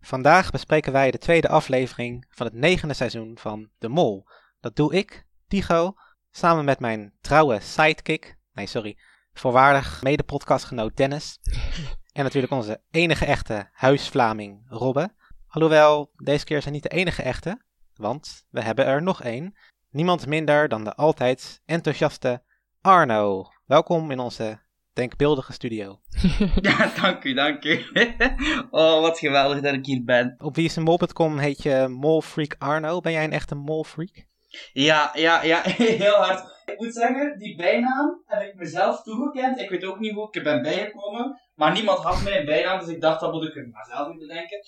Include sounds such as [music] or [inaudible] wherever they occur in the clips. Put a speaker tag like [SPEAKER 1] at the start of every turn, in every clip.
[SPEAKER 1] Vandaag bespreken wij de tweede aflevering van het negende seizoen van De Mol. Dat doe ik, Tigo, samen met mijn trouwe sidekick, nee sorry, voorwaardig mede-podcastgenoot Dennis. [laughs] en natuurlijk onze enige echte huisvlaming Robbe. Alhoewel, deze keer zijn niet de enige echte, want we hebben er nog één. Niemand minder dan de altijd enthousiaste Arno. Welkom in onze denkbeeldige studio. [laughs]
[SPEAKER 2] Ja, dank u, dank u. [laughs] Oh, wat geweldig dat ik hier ben.
[SPEAKER 1] Op wieismol.com heet je Molfreak Arno. Ben jij een echte molfreak?
[SPEAKER 2] Ja, ja, ja, [laughs] heel hard. Ik moet zeggen, die bijnaam heb ik mezelf toegekend. Ik weet ook niet hoe ik er ben bijgekomen. Maar niemand had mij een bijnaam, dus ik dacht dat moet ik er maar zelf in bedenken.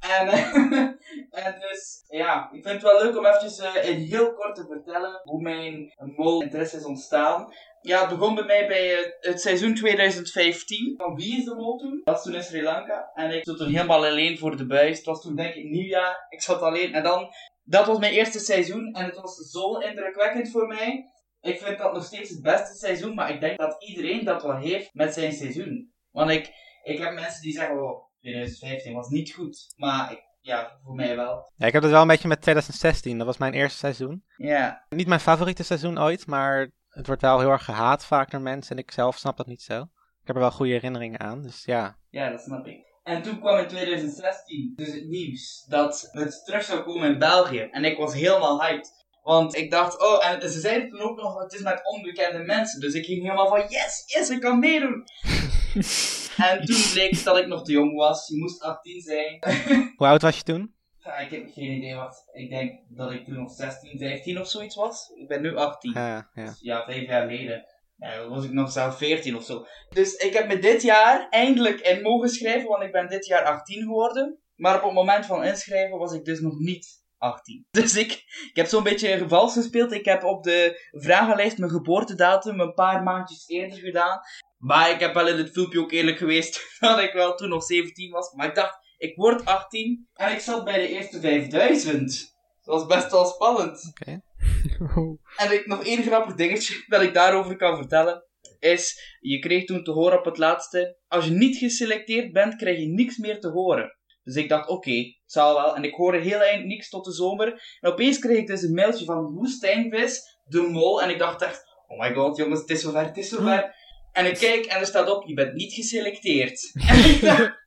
[SPEAKER 2] En, [laughs] en dus, ja, ik vind het wel leuk om eventjes uh, in heel kort te vertellen hoe mijn mol-interesse is ontstaan. Ja, het begon bij mij bij uh, het seizoen 2015 van Wie is de Mol toen? Dat was toen in Sri Lanka. En ik stond toen helemaal alleen voor de buis. Het was toen denk ik nieuwjaar. Ik zat alleen. En dan, dat was mijn eerste seizoen. En het was zo indrukwekkend voor mij. Ik vind dat nog steeds het beste seizoen. Maar ik denk dat iedereen dat wel heeft met zijn seizoen. Want ik, ik heb mensen die zeggen, 2015 was niet goed. Maar ik, ja, voor mij wel.
[SPEAKER 1] Ja, ik heb het wel een beetje met 2016. Dat was mijn eerste seizoen.
[SPEAKER 2] Ja.
[SPEAKER 1] Niet mijn favoriete seizoen ooit, maar het wordt wel heel erg gehaat vaak door mensen. En ik zelf snap dat niet zo. Ik heb er wel goede herinneringen aan, dus ja.
[SPEAKER 2] Ja, dat snap ik. En toen kwam in 2016 dus het nieuws dat het terug zou komen in België. En ik was helemaal hyped. Want ik dacht, oh, en ze zeiden toen ook nog, het is met onbekende mensen. Dus ik ging helemaal van, yes, yes, ik kan meedoen. [laughs] en toen bleek het dat ik nog te jong was. Je moest 18 zijn. [laughs]
[SPEAKER 1] Hoe oud was je toen?
[SPEAKER 2] Ja, ik heb geen idee wat. Ik denk dat ik toen nog 16, 15 of zoiets was. Ik ben nu 18.
[SPEAKER 1] Ja, ja.
[SPEAKER 2] Dus ja, vijf jaar geleden. Ja, was ik nog zelf 14 of zo. Dus ik heb me dit jaar eindelijk in mogen schrijven, want ik ben dit jaar 18 geworden. Maar op het moment van inschrijven was ik dus nog niet 18. [laughs] Dus ik, ik heb zo'n beetje vals gespeeld. Ik heb op de vragenlijst mijn geboortedatum een paar maandjes eerder gedaan. Maar ik heb wel in het filmpje ook eerlijk geweest [laughs] dat ik wel toen nog 17 was. Maar ik dacht, ik word 18 en ik zat bij de eerste 5000. Dat was best wel spannend.
[SPEAKER 1] Oké. [laughs]
[SPEAKER 2] En ik, nog één grappig dingetje [laughs] dat ik daarover kan vertellen. Is, je kreeg toen te horen op het laatste. Als je niet geselecteerd bent, krijg je niks meer te horen. Dus ik dacht, oké, okay, zal wel. En ik hoorde heel eind niks tot de zomer. En opeens kreeg ik dus een mailtje van Woestijnvis, de mol. En ik dacht echt, oh my god, jongens, het is zover, het is zover. En ik kijk en er staat op, je bent niet geselecteerd. [laughs] En ik dacht,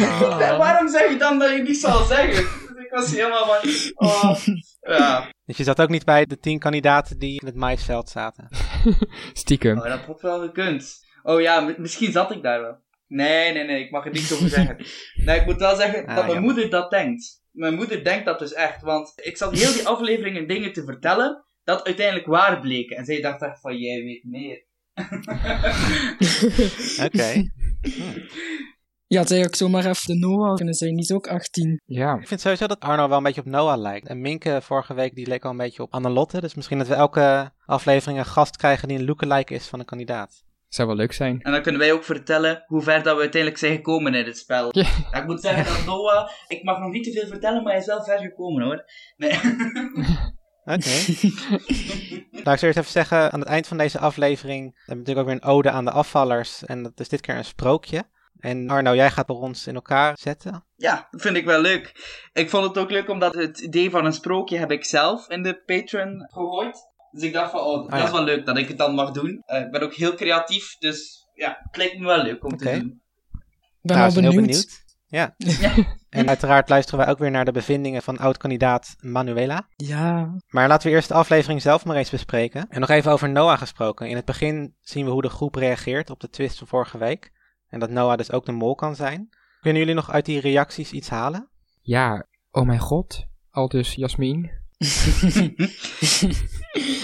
[SPEAKER 1] Ah.
[SPEAKER 2] waarom zeg je dan dat je niet zal zeggen? Dus ik was helemaal van, oh, ja.
[SPEAKER 1] Dus je zat ook niet bij de tien kandidaten die in het maisveld zaten. [laughs]
[SPEAKER 3] Stiekem.
[SPEAKER 2] Oh, dat had wel gekund. Oh ja, misschien zat ik daar wel. Nee, nee, nee, ik mag er niks over [laughs] zeggen. Nee, ik moet wel zeggen
[SPEAKER 1] Ah,
[SPEAKER 2] dat mijn moeder dat denkt. Mijn moeder denkt dat dus echt, want ik zat heel die afleveringen dingen te vertellen dat uiteindelijk waar bleken. En zij dacht echt van, jij weet meer. [laughs]
[SPEAKER 1] Oké.
[SPEAKER 3] Ja, het eigenlijk zomaar even de Noah kunnen zijn. Die is ook 18.
[SPEAKER 4] Ja,
[SPEAKER 1] Ik vind sowieso dat Arno wel een beetje op Noah lijkt. En Minke vorige week, die leek al een beetje op Annelotte. Dus misschien dat we elke aflevering een gast krijgen die een lookalike is van een kandidaat.
[SPEAKER 4] zou wel leuk zijn.
[SPEAKER 2] En dan kunnen wij ook vertellen hoe ver dat we uiteindelijk zijn gekomen in het spel.
[SPEAKER 4] Ja.
[SPEAKER 2] Ja, ik moet zeggen dat Noah, ik mag nog niet te veel vertellen, maar hij is wel ver gekomen hoor. Nee. [laughs]
[SPEAKER 1] Oké. [laughs] nou, ik zou eerst even zeggen, aan het eind van deze aflevering hebben we natuurlijk ook weer een ode aan de afvallers. En dat is dit keer een sprookje. En Arno, jij gaat bij ons in elkaar zetten.
[SPEAKER 2] Ja, dat vind ik wel leuk. Ik vond het ook leuk omdat het idee van een sprookje heb ik zelf in de Patreon gegooid. Dus ik dacht van, oh, dat
[SPEAKER 1] Ah, ja.
[SPEAKER 2] is wel leuk dat ik het dan mag doen. Eh, ik ben ook heel creatief, dus ja, het lijkt me wel leuk om te doen.
[SPEAKER 3] Ik ben
[SPEAKER 1] Nou,
[SPEAKER 3] al benieuwd.
[SPEAKER 1] heel Ja. [laughs] En uiteraard luisteren wij ook weer naar de bevindingen van oud-kandidaat Manuela.
[SPEAKER 3] Ja,
[SPEAKER 1] Maar laten we eerst de aflevering zelf maar eens bespreken. En nog even over Noah gesproken. In het begin zien we hoe de groep reageert op de twist van vorige week. En dat Noah dus ook de mol kan zijn. Kunnen jullie nog uit die reacties iets halen?
[SPEAKER 4] Ja, oh mijn god. Al dus Jasmin. [laughs]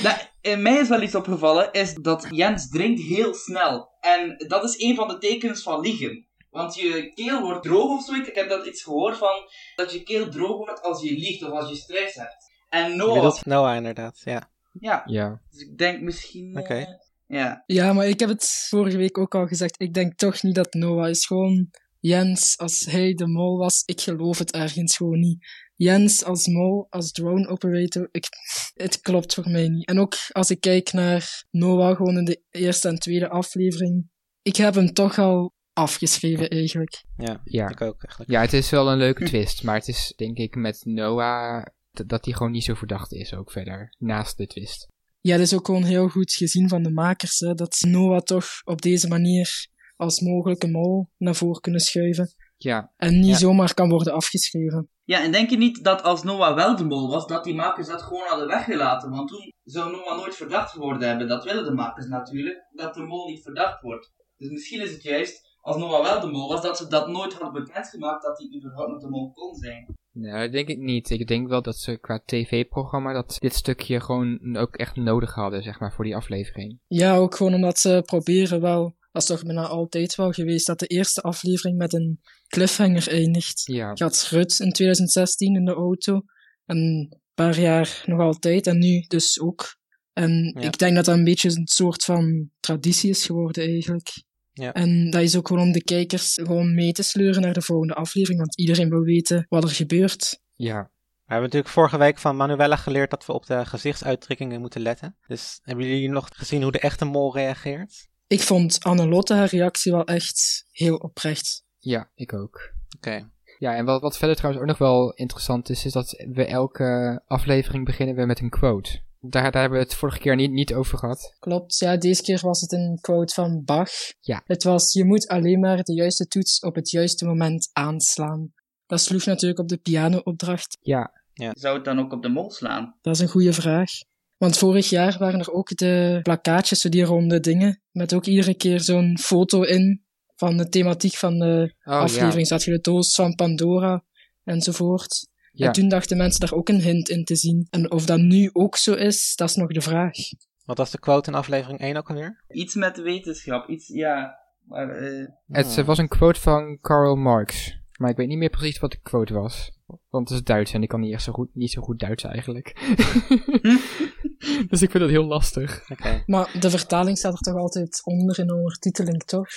[SPEAKER 2] Nou, in mij is wel iets opgevallen, is dat Jens drinkt heel snel. En dat is een van de tekens van liegen. Want je keel wordt droog of zo. Ik heb dat iets gehoord van dat je keel droog wordt als je liegt of als je stress hebt. En Noah,
[SPEAKER 1] bedoelt Noah inderdaad, ja.
[SPEAKER 2] ja,
[SPEAKER 4] Ja.
[SPEAKER 2] dus ik denk misschien. eh,
[SPEAKER 1] Oké.
[SPEAKER 2] ja.
[SPEAKER 3] Ja, maar ik heb het vorige week ook al gezegd. Ik denk toch niet dat Noah is. Gewoon Jens, als hij de mol was, ik geloof het ergens gewoon niet. Jens als mol, als drone operator, ik, het klopt voor mij niet. En ook als ik kijk naar Noah gewoon in de eerste en tweede aflevering, ik heb hem toch al afgeschreven eigenlijk.
[SPEAKER 1] Ja,
[SPEAKER 4] Ja.
[SPEAKER 1] ik ook eigenlijk.
[SPEAKER 4] ja, het is wel een leuke twist, maar het is denk ik met Noah dat hij gewoon niet zo verdacht is ook verder, naast de twist.
[SPEAKER 3] Ja, dat is ook gewoon heel goed gezien van de makers, hè, dat ze Noah toch op deze manier als mogelijke mol naar voren kunnen schuiven.
[SPEAKER 4] Ja,
[SPEAKER 3] En niet
[SPEAKER 1] Ja.
[SPEAKER 3] zomaar kan worden afgeschreven.
[SPEAKER 2] Ja, en denk je niet dat als Noah wel de mol was, dat die makers dat gewoon hadden weggelaten? Want toen zou Noah nooit verdacht geworden hebben. Dat willen de makers natuurlijk, dat de mol niet verdacht wordt. Dus misschien is het juist, als Noah wel de mol was, dat ze dat nooit hadden bekendgemaakt dat hij überhaupt nog de mol kon zijn.
[SPEAKER 4] nou, dat denk ik niet. Ik denk wel dat ze qua tv-programma dat dit stukje gewoon ook echt nodig hadden, zeg maar, voor die aflevering.
[SPEAKER 3] Ja, ook gewoon omdat ze proberen wel, dat is toch bijna altijd wel geweest, dat de eerste aflevering met een cliffhanger eindigt.
[SPEAKER 4] Ja,
[SPEAKER 3] Je had Rut in 2016 in de auto, en een paar jaar nog altijd, en nu dus ook. En
[SPEAKER 1] Ja.
[SPEAKER 3] ik denk dat dat een beetje een soort van traditie is geworden eigenlijk.
[SPEAKER 1] Ja.
[SPEAKER 3] En dat is ook gewoon om de kijkers gewoon mee te sleuren naar de volgende aflevering, want iedereen wil weten wat er gebeurt.
[SPEAKER 4] ja.
[SPEAKER 1] We hebben natuurlijk vorige week van Manuela geleerd dat we op de gezichtsuitdrukkingen moeten letten. Dus hebben jullie nog gezien hoe de echte mol reageert?
[SPEAKER 3] Ik vond Annelotte haar reactie wel echt heel oprecht.
[SPEAKER 4] Ja, ik ook.
[SPEAKER 1] Oké.
[SPEAKER 4] Ja, en wat, wat verder trouwens ook nog wel interessant is, is dat we elke aflevering beginnen we met een quote. Daar, daar hebben we het vorige keer niet, niet over gehad.
[SPEAKER 3] Klopt, ja, deze keer was het een quote van Bach.
[SPEAKER 4] Ja.
[SPEAKER 3] Het was, je moet alleen maar de juiste toets op het juiste moment aanslaan. Dat sloeg natuurlijk op de piano-opdracht.
[SPEAKER 4] Ja,
[SPEAKER 2] Zou het dan ook op de mol slaan?
[SPEAKER 3] Dat is een goede vraag. Want vorig jaar waren er ook de plakkaatjes, zo die ronde dingen, met ook iedere keer zo'n foto in van de thematiek van de
[SPEAKER 4] oh
[SPEAKER 3] aflevering. Zat je de doos van Pandora enzovoort.
[SPEAKER 4] Ja.
[SPEAKER 3] En toen dachten mensen daar ook een hint in te zien. En of dat nu ook zo is, dat is nog de vraag.
[SPEAKER 1] Wat was de quote in aflevering 1 ook alweer?
[SPEAKER 2] Iets met wetenschap, iets, ja. Maar, eh,
[SPEAKER 4] Het eh, was een quote van Karl Marx. Maar ik weet niet meer precies wat de quote was. Want het is Duits en ik kan niet echt zo goed, niet zo goed Duits eigenlijk. [laughs] dus ik vind het heel lastig.
[SPEAKER 1] Oké.
[SPEAKER 3] Maar de vertaling staat er toch altijd onder in de ondertiteling, toch?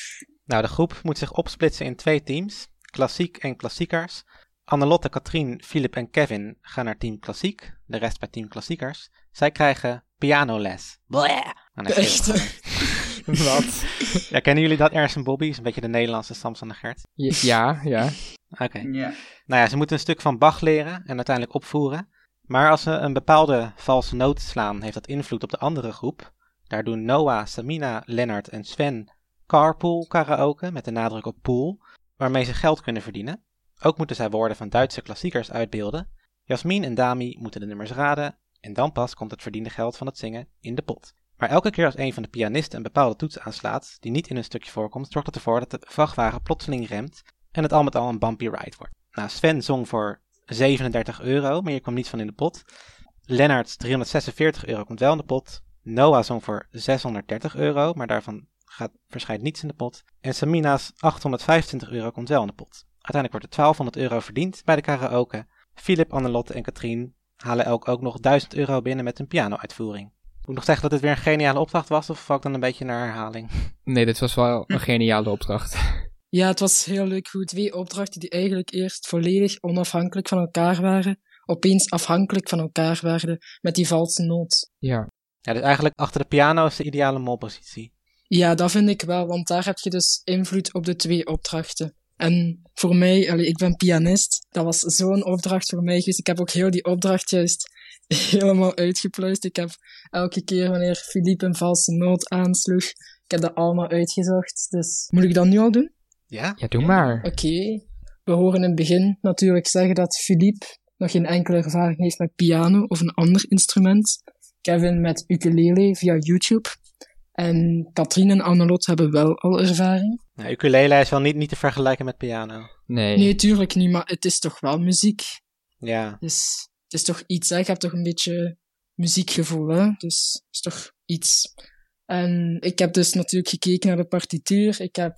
[SPEAKER 1] Nou, de groep moet zich opsplitsen in twee teams. Klassiek en klassiekers. Annelotte, Katrien, Philip en Kevin gaan naar team klassiek. De rest bij team klassiekers. Zij krijgen pianoles. Bleh. Gewoon. [laughs]
[SPEAKER 4] Wat?
[SPEAKER 1] Ja, kennen jullie dat? Ernst en Bobby is een beetje de Nederlandse Samson en Gert.
[SPEAKER 4] Ja, ja. [laughs]
[SPEAKER 1] Oké.
[SPEAKER 2] ja.
[SPEAKER 1] Nou ja, ze moeten een stuk van Bach leren en uiteindelijk opvoeren. Maar als ze een bepaalde valse noot slaan, heeft dat invloed op de andere groep. Daar doen Noah, Samina, Lennart en Sven carpool karaoke, met de nadruk op pool, waarmee ze geld kunnen verdienen. Ook moeten zij woorden van Duitse klassiekers uitbeelden. Jasmin en Dami moeten de nummers raden en dan pas komt het verdiende geld van het zingen in de pot. Maar elke keer als een van de pianisten een bepaalde toets aanslaat, die niet in een stukje voorkomt, zorgt het ervoor dat de vrachtwagen plotseling remt en het al met al een bumpy ride wordt. Nou, Sven zong voor 37 euro, maar hier kwam niets van in de pot. Lennart 346 euro komt wel in de pot. Noah zong voor 630 euro, maar daarvan gaat, verschijnt niets in de pot. En Samina's 825 euro komt wel in de pot. Uiteindelijk wordt er 1200 euro verdiend bij de karaoke. Philip, Annelotte en Katrien halen elk ook nog 1000 euro binnen met een piano-uitvoering. Moet ik nog zeggen dat het weer een geniale opdracht was, of val ik dan een beetje naar herhaling? [laughs]
[SPEAKER 4] Nee, dit was wel een geniale opdracht. [laughs]
[SPEAKER 3] Ja, het was heel leuk hoe twee opdrachten die eigenlijk eerst volledig onafhankelijk van elkaar waren, opeens afhankelijk van elkaar werden met die valse noot.
[SPEAKER 4] Ja,
[SPEAKER 1] Ja, dus eigenlijk achter de piano is de ideale molpositie.
[SPEAKER 3] Ja, dat vind ik wel, want daar heb je dus invloed op de twee opdrachten. En voor mij, allee, ik ben pianist, dat was zo'n opdracht voor mij geweest. Ik heb ook heel die opdracht juist [laughs] helemaal uitgepluist. Ik heb elke keer wanneer Philippe een valse noot aansloeg, ik heb dat allemaal uitgezocht. Dus moet ik dat nu al doen?
[SPEAKER 1] Ja?
[SPEAKER 4] ja doe maar.
[SPEAKER 3] Oké. We horen in het begin natuurlijk zeggen dat Philippe nog geen enkele ervaring heeft met piano of een ander instrument. Kevin met ukulele via YouTube. En Katrien en Annelot hebben wel al ervaring.
[SPEAKER 1] Nou, ukulele is wel niet, niet te vergelijken met piano.
[SPEAKER 4] Nee.
[SPEAKER 3] Nee, tuurlijk niet, maar het is toch wel muziek.
[SPEAKER 1] Ja,
[SPEAKER 3] Dus het is toch iets, hè? Je hebt toch een beetje muziekgevoel, hè? Dus het is toch iets. En ik heb dus natuurlijk gekeken naar de partituur. Ik heb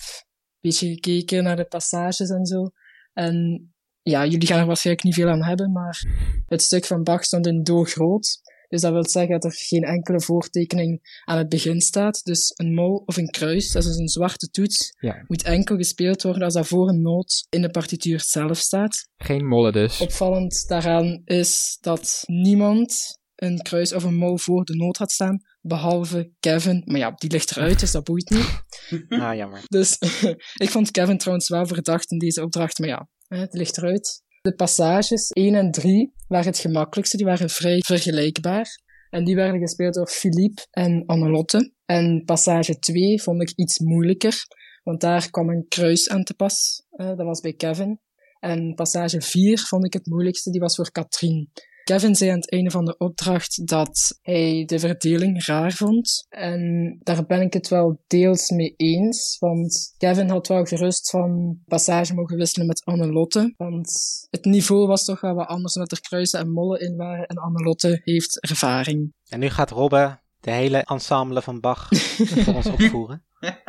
[SPEAKER 3] beetje gekeken naar de passages en zo. En ja, jullie gaan er waarschijnlijk niet veel aan hebben, maar het stuk van Bach stond in do groot. Dus dat wil zeggen dat er geen enkele voortekening aan het begin staat. Dus een mol of een kruis, dat is een zwarte toets,
[SPEAKER 4] Ja.
[SPEAKER 3] moet enkel gespeeld worden als dat voor een noot in de partituur zelf staat.
[SPEAKER 4] Geen mollen dus.
[SPEAKER 3] Opvallend daaraan is dat niemand een kruis of een mol voor de noot had staan, behalve Kevin. Maar ja, die ligt eruit, dus dat boeit niet. [laughs]
[SPEAKER 1] Ah, jammer.
[SPEAKER 3] Dus [laughs] ik vond Kevin trouwens wel verdacht in deze opdracht, maar ja, hè, het ligt eruit. De passages 1 en 3 waren het gemakkelijkste, die waren vrij vergelijkbaar. En die werden gespeeld door Philippe en Annelotte. En passage 2 vond ik iets moeilijker, want daar kwam een kruis aan te pas. Eh, dat was bij Kevin. En passage 4 vond ik het moeilijkste, die was voor Katrien. Kevin zei aan het einde van de opdracht dat hij de verdeling raar vond. En daar ben ik het wel deels mee eens. Want Kevin had wel gerust van passage mogen wisselen met Annelotte. Want het niveau was toch wel wat anders omdat er kruisen en mollen in waren. En Annelotte heeft ervaring.
[SPEAKER 1] En nu gaat Robbe de hele ensemble van Bach [laughs] voor ons opvoeren. [laughs]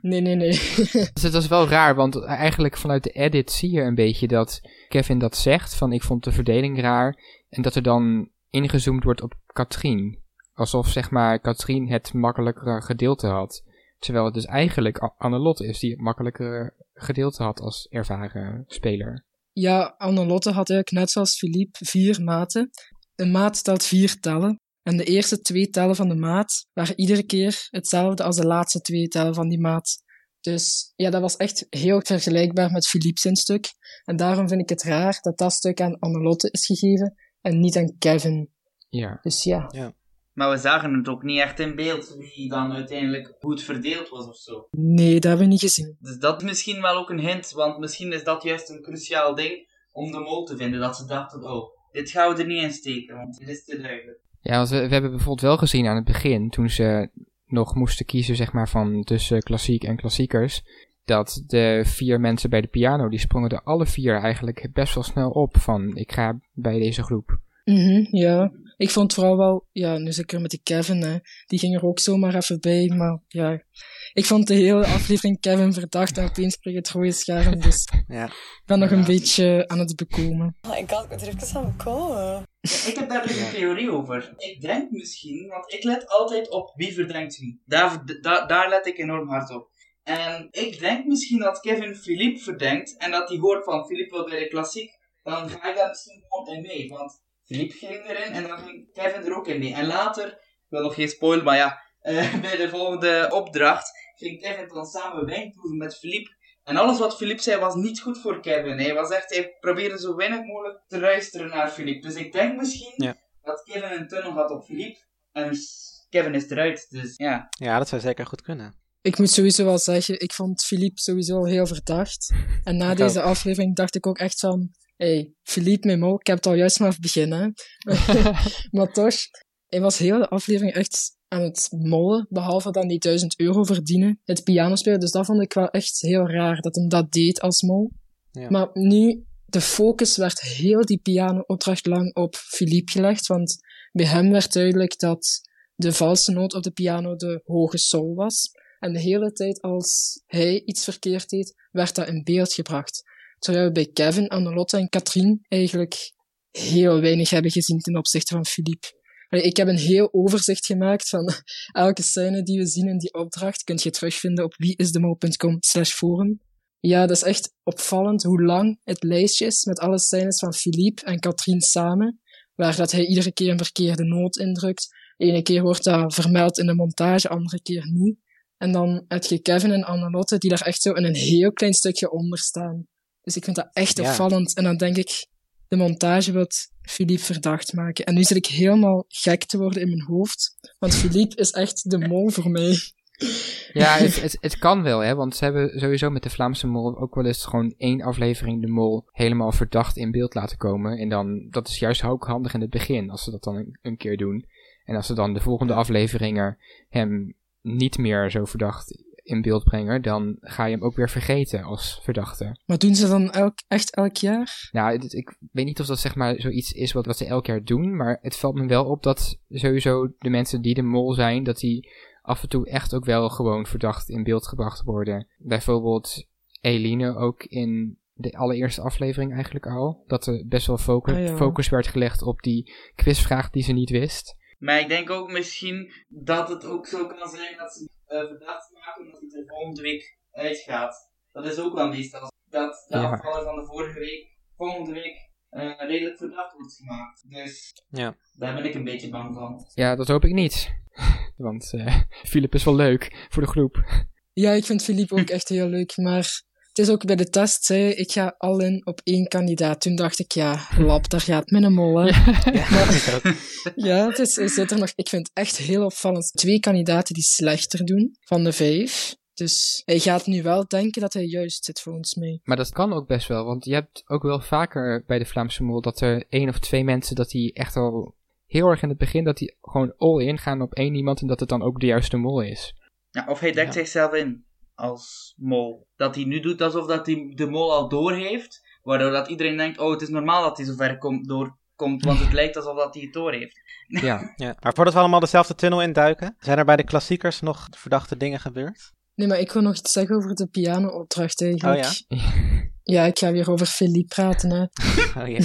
[SPEAKER 3] Nee, nee, nee. [laughs]
[SPEAKER 4] Dus het was wel raar, want eigenlijk vanuit de edit zie je een beetje dat Kevin dat zegt, van ik vond de verdeling raar, en dat er dan ingezoomd wordt op Katrien. Alsof, zeg maar, Katrien het makkelijkere gedeelte had. Terwijl het dus eigenlijk Annelotte is die het makkelijkere gedeelte had als ervaren speler.
[SPEAKER 3] Ja, Annelotte had eigenlijk net zoals Philippe vier maten. Een maat stelt vier tellen. En de eerste twee tellen van de maat waren iedere keer hetzelfde als de laatste twee tellen van die maat. Dus ja, dat was echt heel vergelijkbaar met Philippe zijn stuk. En daarom vind ik het raar dat dat stuk aan Annelotte is gegeven en niet aan Kevin.
[SPEAKER 4] Ja.
[SPEAKER 3] Dus ja,
[SPEAKER 2] Maar we zagen het ook niet echt in beeld wie dan uiteindelijk goed verdeeld was of zo.
[SPEAKER 3] nee, dat hebben we niet gezien.
[SPEAKER 2] Dus dat is misschien wel ook een hint, want misschien is dat juist een cruciaal ding om de mol te vinden. Dat ze dachten, oh, dit gaan we er niet in steken, want dit is te duidelijk.
[SPEAKER 4] Ja, want we, we hebben bijvoorbeeld wel gezien aan het begin, toen ze nog moesten kiezen, zeg maar, van tussen klassiek en klassiekers, dat de vier mensen bij de piano, die sprongen er alle vier eigenlijk best wel snel op van, ik ga bij deze groep.
[SPEAKER 3] Mhm, ja. Ik vond vooral wel, ja, nu zeker met die Kevin, hè. Die ging er ook zomaar even bij, maar ja. Ik vond de hele aflevering Kevin verdacht en opeens kreeg het rode scherm, dus [laughs]
[SPEAKER 1] Ja.
[SPEAKER 3] ik ben nog een beetje aan het bekomen.
[SPEAKER 5] Oh my god, ik moet er even aan komen.
[SPEAKER 2] Ja, ik heb daar dus een theorie over. Ik denk misschien, want ik let altijd op wie verdenkt wie. Daar, da- daar let ik enorm hard op. En ik denk misschien dat Kevin Philippe verdenkt en dat hij hoort van Philippe wil bij de klassiek. Dan ga ik daar misschien gewoon in mee. Want Philippe ging erin en dan ging Kevin er ook in mee. En later, ik wil nog geen spoil, maar ja, eh, [laughs] bij de volgende opdracht ging Kevin dan samen wijn proeven met Philippe. En alles wat Philippe zei was niet goed voor Kevin. Hij was echt, hij probeerde zo weinig mogelijk te luisteren naar Philippe. Dus ik denk misschien
[SPEAKER 1] Ja.
[SPEAKER 2] dat Kevin een tunnel had op Philippe. En Kevin is eruit, dus ja.
[SPEAKER 1] ja, dat zou zeker goed kunnen.
[SPEAKER 3] Ik moet sowieso wel zeggen, ik vond Philippe sowieso heel verdacht. En na deze aflevering dacht ik ook echt van, hey, Philippe Memo, ik heb het al juist maar beginnen. [laughs] [laughs] maar toch, hij was heel de aflevering echt aan het mollen, behalve dan die 1000 euro verdienen, het pianospelen. Dus dat vond ik wel echt heel raar, dat hij dat deed als mol.
[SPEAKER 1] Ja.
[SPEAKER 3] Maar nu, de focus werd heel die piano-opdracht lang op Philippe gelegd, want bij hem werd duidelijk dat de valse noot op de piano de hoge sol was. En de hele tijd als hij iets verkeerd deed, werd dat in beeld gebracht. Terwijl we bij Kevin, Annelotte en Katrien eigenlijk heel weinig hebben gezien ten opzichte van Philippe. Ik heb een heel overzicht gemaakt van [laughs] elke scène die we zien in die opdracht. Kunt je terugvinden op wieisdemol.com slash forum. Ja, dat is echt opvallend hoe lang het lijstje is met alle scènes van Philippe en Katrien samen. Waar dat hij iedere keer een verkeerde noot indrukt. Ene keer wordt dat vermeld in de montage, andere keer niet. En dan heb je Kevin en Annelotte die daar echt zo in een heel klein stukje onder staan. Dus ik vind dat echt
[SPEAKER 1] Ja.
[SPEAKER 3] opvallend. En dan denk ik, de montage wil Philippe verdacht maken. En nu zit ik helemaal gek te worden in mijn hoofd. Want Philippe is echt de mol voor mij.
[SPEAKER 4] Ja, het, het, het kan wel, hè, want ze hebben sowieso met de Vlaamse Mol ook wel eens gewoon één aflevering de Mol helemaal verdacht in beeld laten komen. En dan, dat is juist ook handig in het begin, als ze dat dan een, een keer doen. En als ze dan de volgende afleveringen hem niet meer zo verdacht in beeld brengen, dan ga je hem ook weer vergeten als verdachte.
[SPEAKER 3] Maar doen ze dan elk, echt elk jaar?
[SPEAKER 4] Nou, ik weet niet of dat zeg maar zoiets is wat, wat ze elk jaar doen, maar het valt me wel op dat sowieso de mensen die de mol zijn, dat die af en toe echt ook wel gewoon verdacht in beeld gebracht worden. Bijvoorbeeld Eline ook in de allereerste aflevering eigenlijk al. Dat er best wel focus,
[SPEAKER 3] Ah, ja.
[SPEAKER 4] focus werd gelegd op die quizvraag die ze niet wist.
[SPEAKER 2] Maar ik denk ook misschien dat het ook zo kan zijn dat ze eh verdacht maken dat het er volgende week uitgaat. Dat is ook wel meestal dat de
[SPEAKER 4] Ja.
[SPEAKER 2] afvaller van de vorige week volgende week eh, redelijk verdacht wordt gemaakt. Dus
[SPEAKER 1] Ja.
[SPEAKER 2] daar ben ik een beetje bang van.
[SPEAKER 4] Ja, dat hoop ik niet. [laughs] Want eh Philip is wel leuk voor de groep.
[SPEAKER 3] Ja, ik vind Philippe ook echt heel leuk, maar het is ook bij de test, zei hij, ik ga al in op één kandidaat. Toen dacht ik, ja, lap, daar gaat mijn mol, hè.
[SPEAKER 1] Ja, [laughs]
[SPEAKER 3] het is, zit er nog, ik vind het echt heel opvallend. Twee kandidaten die slechter doen van de vijf. Dus hij gaat nu wel denken dat hij juist zit, volgens mij.
[SPEAKER 4] Maar dat kan ook best wel, want je hebt ook wel vaker bij de Vlaamse Mol dat er één of twee mensen dat die echt al heel erg in het begin dat die gewoon all in gaan op één iemand en dat het dan ook de juiste mol is.
[SPEAKER 2] Ja, of hij dekt
[SPEAKER 4] Ja.
[SPEAKER 2] zichzelf in als mol. Dat hij nu doet alsof dat hij de mol al door heeft, waardoor dat iedereen denkt, oh het is normaal dat hij zo ver komt, doorkomt, want het lijkt alsof dat hij het door heeft. [laughs]
[SPEAKER 4] Ja,
[SPEAKER 1] Ja. Maar voordat we allemaal dezelfde tunnel induiken, zijn er bij de klassiekers nog verdachte dingen gebeurd?
[SPEAKER 3] Nee, maar ik wil nog iets zeggen over de piano-opdracht eigenlijk.
[SPEAKER 1] Oh
[SPEAKER 3] Ja, ik ga weer over Philippe praten, hè. [laughs]
[SPEAKER 1] Oh ja.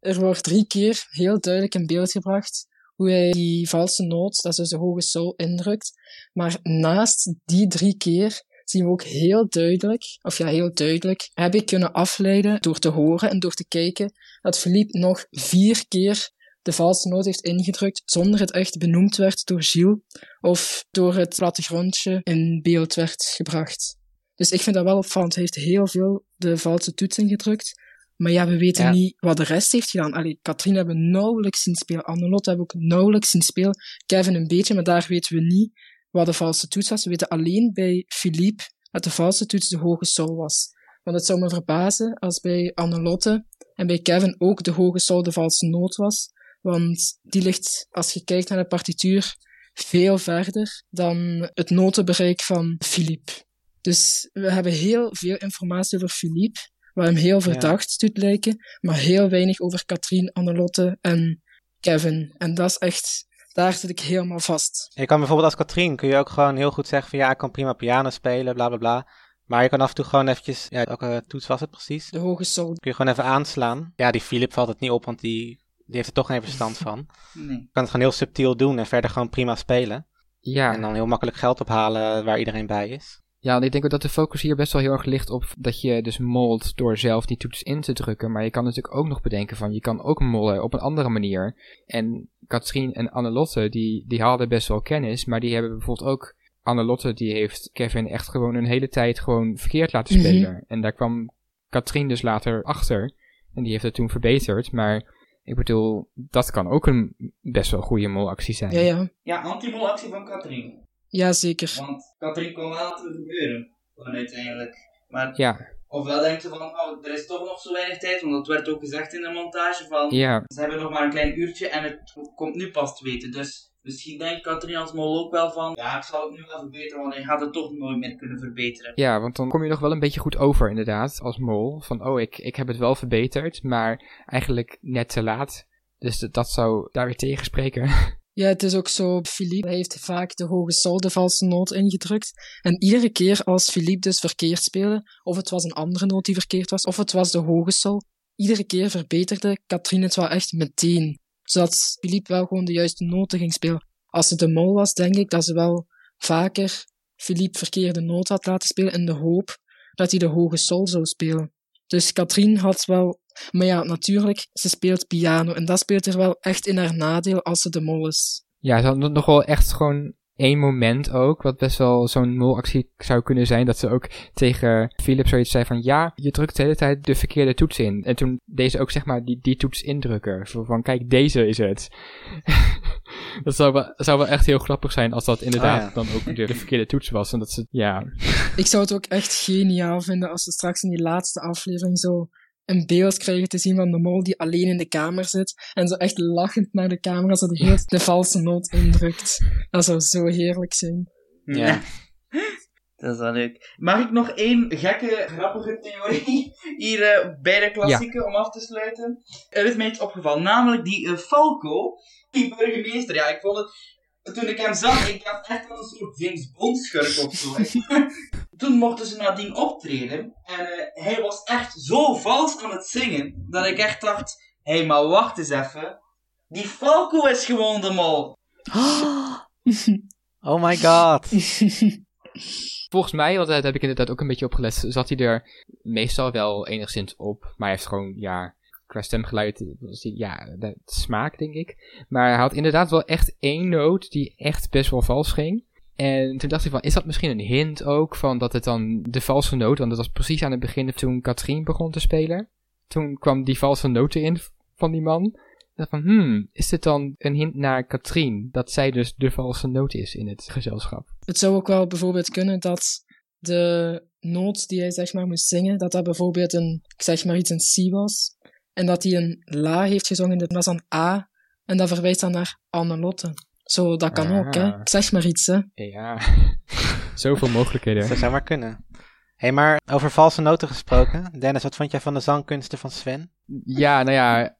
[SPEAKER 1] [laughs]
[SPEAKER 3] er wordt drie keer heel duidelijk in beeld gebracht hoe hij die valse noot, dat is dus de hoge sol, indrukt. Maar naast die drie keer zien we ook heel duidelijk, of ja, heel duidelijk, heb ik kunnen afleiden door te horen en door te kijken dat Philippe nog vier keer de valse noot heeft ingedrukt zonder het echt benoemd werd door Gilles of door het plattegrondje in beeld werd gebracht. Dus ik vind dat wel opvallend. Hij heeft heel veel de valse toets ingedrukt. Maar ja, we weten
[SPEAKER 1] Ja.
[SPEAKER 3] niet wat de rest heeft gedaan. Allee, Katrien hebben we nauwelijks zien spelen. Annelotte hebben we ook nauwelijks zien spelen. Kevin een beetje, maar daar weten we niet wat de valse toets was. We weten alleen bij Philippe dat de valse toets de hoge sol was. Want het zou me verbazen als bij Annelotte en bij Kevin ook de hoge sol de valse noot was. Want die ligt, als je kijkt naar de partituur, veel verder dan het notenbereik van Philippe. Dus we hebben heel veel informatie over Philippe, wat hem heel verdacht doet lijken, maar heel weinig over Katrien, Annelotte en Kevin. En dat is echt, daar zit ik helemaal vast.
[SPEAKER 1] Je kan bijvoorbeeld als Katrien kun je ook gewoon heel goed zeggen van ja, ik kan prima piano spelen, bla bla bla. Maar je kan af en toe gewoon eventjes, ja, welke toets was het precies?
[SPEAKER 3] De hoge sol.
[SPEAKER 1] Kun je gewoon even aanslaan. Ja, die Philip valt het niet op, want die, die heeft er toch geen verstand [laughs] van.
[SPEAKER 2] Nee.
[SPEAKER 1] Je kan het gewoon heel subtiel doen en verder gewoon prima spelen.
[SPEAKER 4] ja.
[SPEAKER 1] En dan heel makkelijk geld ophalen waar iedereen bij is.
[SPEAKER 4] Ja, ik denk ook dat de focus hier best wel heel erg ligt op dat je dus molt door zelf die toets in te drukken. Maar je kan natuurlijk ook nog bedenken van je kan ook mollen op een andere manier. En Katrien en Annelotte, die, die hadden best wel kennis, maar die hebben bijvoorbeeld ook... Annelotte, die heeft Kevin echt gewoon een hele tijd gewoon verkeerd laten
[SPEAKER 3] Mhm.
[SPEAKER 4] spelen. En daar kwam Katrien dus later achter. En die heeft het toen verbeterd. Maar ik bedoel, dat kan ook een best wel goede molactie zijn.
[SPEAKER 3] Ja, ja.
[SPEAKER 2] Ja, anti-molactie van Katrien.
[SPEAKER 3] Ja, zeker.
[SPEAKER 2] Want Katrien kon wel laten gebeuren, uiteindelijk. Maar
[SPEAKER 4] Ja,
[SPEAKER 2] ofwel denkt ze van, oh, er is toch nog zo weinig tijd, want dat werd ook gezegd in de montage van,
[SPEAKER 4] ja,
[SPEAKER 2] ze hebben nog maar een klein uurtje en het komt nu pas te weten. Dus misschien denkt Katrien als mol ook wel van, ja, ik zal het nu wel verbeteren, want hij gaat het toch nooit meer kunnen verbeteren.
[SPEAKER 4] Ja, want dan kom je nog wel een beetje goed over, inderdaad, als mol. Van, oh, ik, ik heb het wel verbeterd, maar eigenlijk net te laat. Dus d- dat zou daar weer tegen spreken. [laughs]
[SPEAKER 3] Ja, het is ook zo, Philippe heeft vaak de hoge sol, de valse noot ingedrukt. En iedere keer als Philippe dus verkeerd speelde, of het was een andere noot die verkeerd was, of het was de hoge sol, iedere keer verbeterde Katrien het wel echt meteen. Zodat Philippe wel gewoon de juiste noten ging spelen. Als ze de mol was, denk ik dat ze wel vaker Philippe verkeerde noot had laten spelen in de hoop dat hij de hoge sol zou spelen. Dus Katrien had wel maar ja, natuurlijk, ze speelt piano. En dat speelt er wel echt in haar nadeel als ze de mol is.
[SPEAKER 4] Ja, het had nog wel echt gewoon één moment ook, wat best wel zo'n molactie zou kunnen zijn, dat ze ook tegen Philip zoiets zei van, ja, je drukt de hele tijd de verkeerde toets in. En toen deze ook zeg maar die, die toets indrukken. Zo van, kijk, deze is het. [laughs] dat zou wel, zou wel echt heel grappig zijn als dat inderdaad
[SPEAKER 1] Ah, ja.
[SPEAKER 4] dan ook de, de [laughs] verkeerde toets was. En dat ze, ja,
[SPEAKER 3] Ik zou het ook echt geniaal vinden als ze straks in die laatste aflevering zo een beeld krijgen te zien van de mol die alleen in de kamer zit en zo echt lachend naar de camera zo de hele de valse noot indrukt. Dat zou zo heerlijk zijn.
[SPEAKER 1] Ja.
[SPEAKER 2] Dat is wel leuk. Mag ik nog één gekke, grappige theorie [laughs] hier eh, bij de klassieke om af te sluiten? Er is mij iets opgevallen, namelijk die eh, Falco, die burgemeester. Ja, ik vond het toen ik hem zag, ik had echt wel een soort James Bond schurk of zo. [laughs] toen mochten ze nadien optreden. En eh, hij was echt zo vals aan het zingen, dat ik echt dacht, hé, hey, maar wacht eens even. Die Falco is gewoon de mol. [gasps]
[SPEAKER 1] Oh my god. [laughs]
[SPEAKER 4] Volgens mij, want daar heb ik inderdaad ook een beetje opgelet, zat hij er meestal wel enigszins op. Maar hij heeft gewoon, ja, qua stemgeluid, ja, dat smaak denk ik. Maar hij had inderdaad wel echt één noot die echt best wel vals ging. En toen dacht ik van, is dat misschien een hint ook van dat het dan de valse noot, want dat was precies aan het begin toen Katrien begon te spelen. Toen kwam die valse noot erin van die man. Ik dacht van, hmm, is dit dan een hint naar Katrien, dat zij dus de valse noot is in het gezelschap?
[SPEAKER 3] Het zou ook wel bijvoorbeeld kunnen dat de noot die hij zeg maar moest zingen, dat dat bijvoorbeeld een, ik zeg maar iets, een C was. En dat hij een La heeft gezongen, dat was dan A. En dat verwijst dan naar Annelotte. Zo, dat kan ook, hè.
[SPEAKER 4] Ah.
[SPEAKER 3] Ik zeg maar iets, hè.
[SPEAKER 4] Ja, [laughs] zoveel mogelijkheden.
[SPEAKER 1] Dat zou maar kunnen. Hé, hey, maar over valse noten gesproken. Dennis, wat vond jij van de zangkunsten van Sven?
[SPEAKER 4] Ja, nou ja,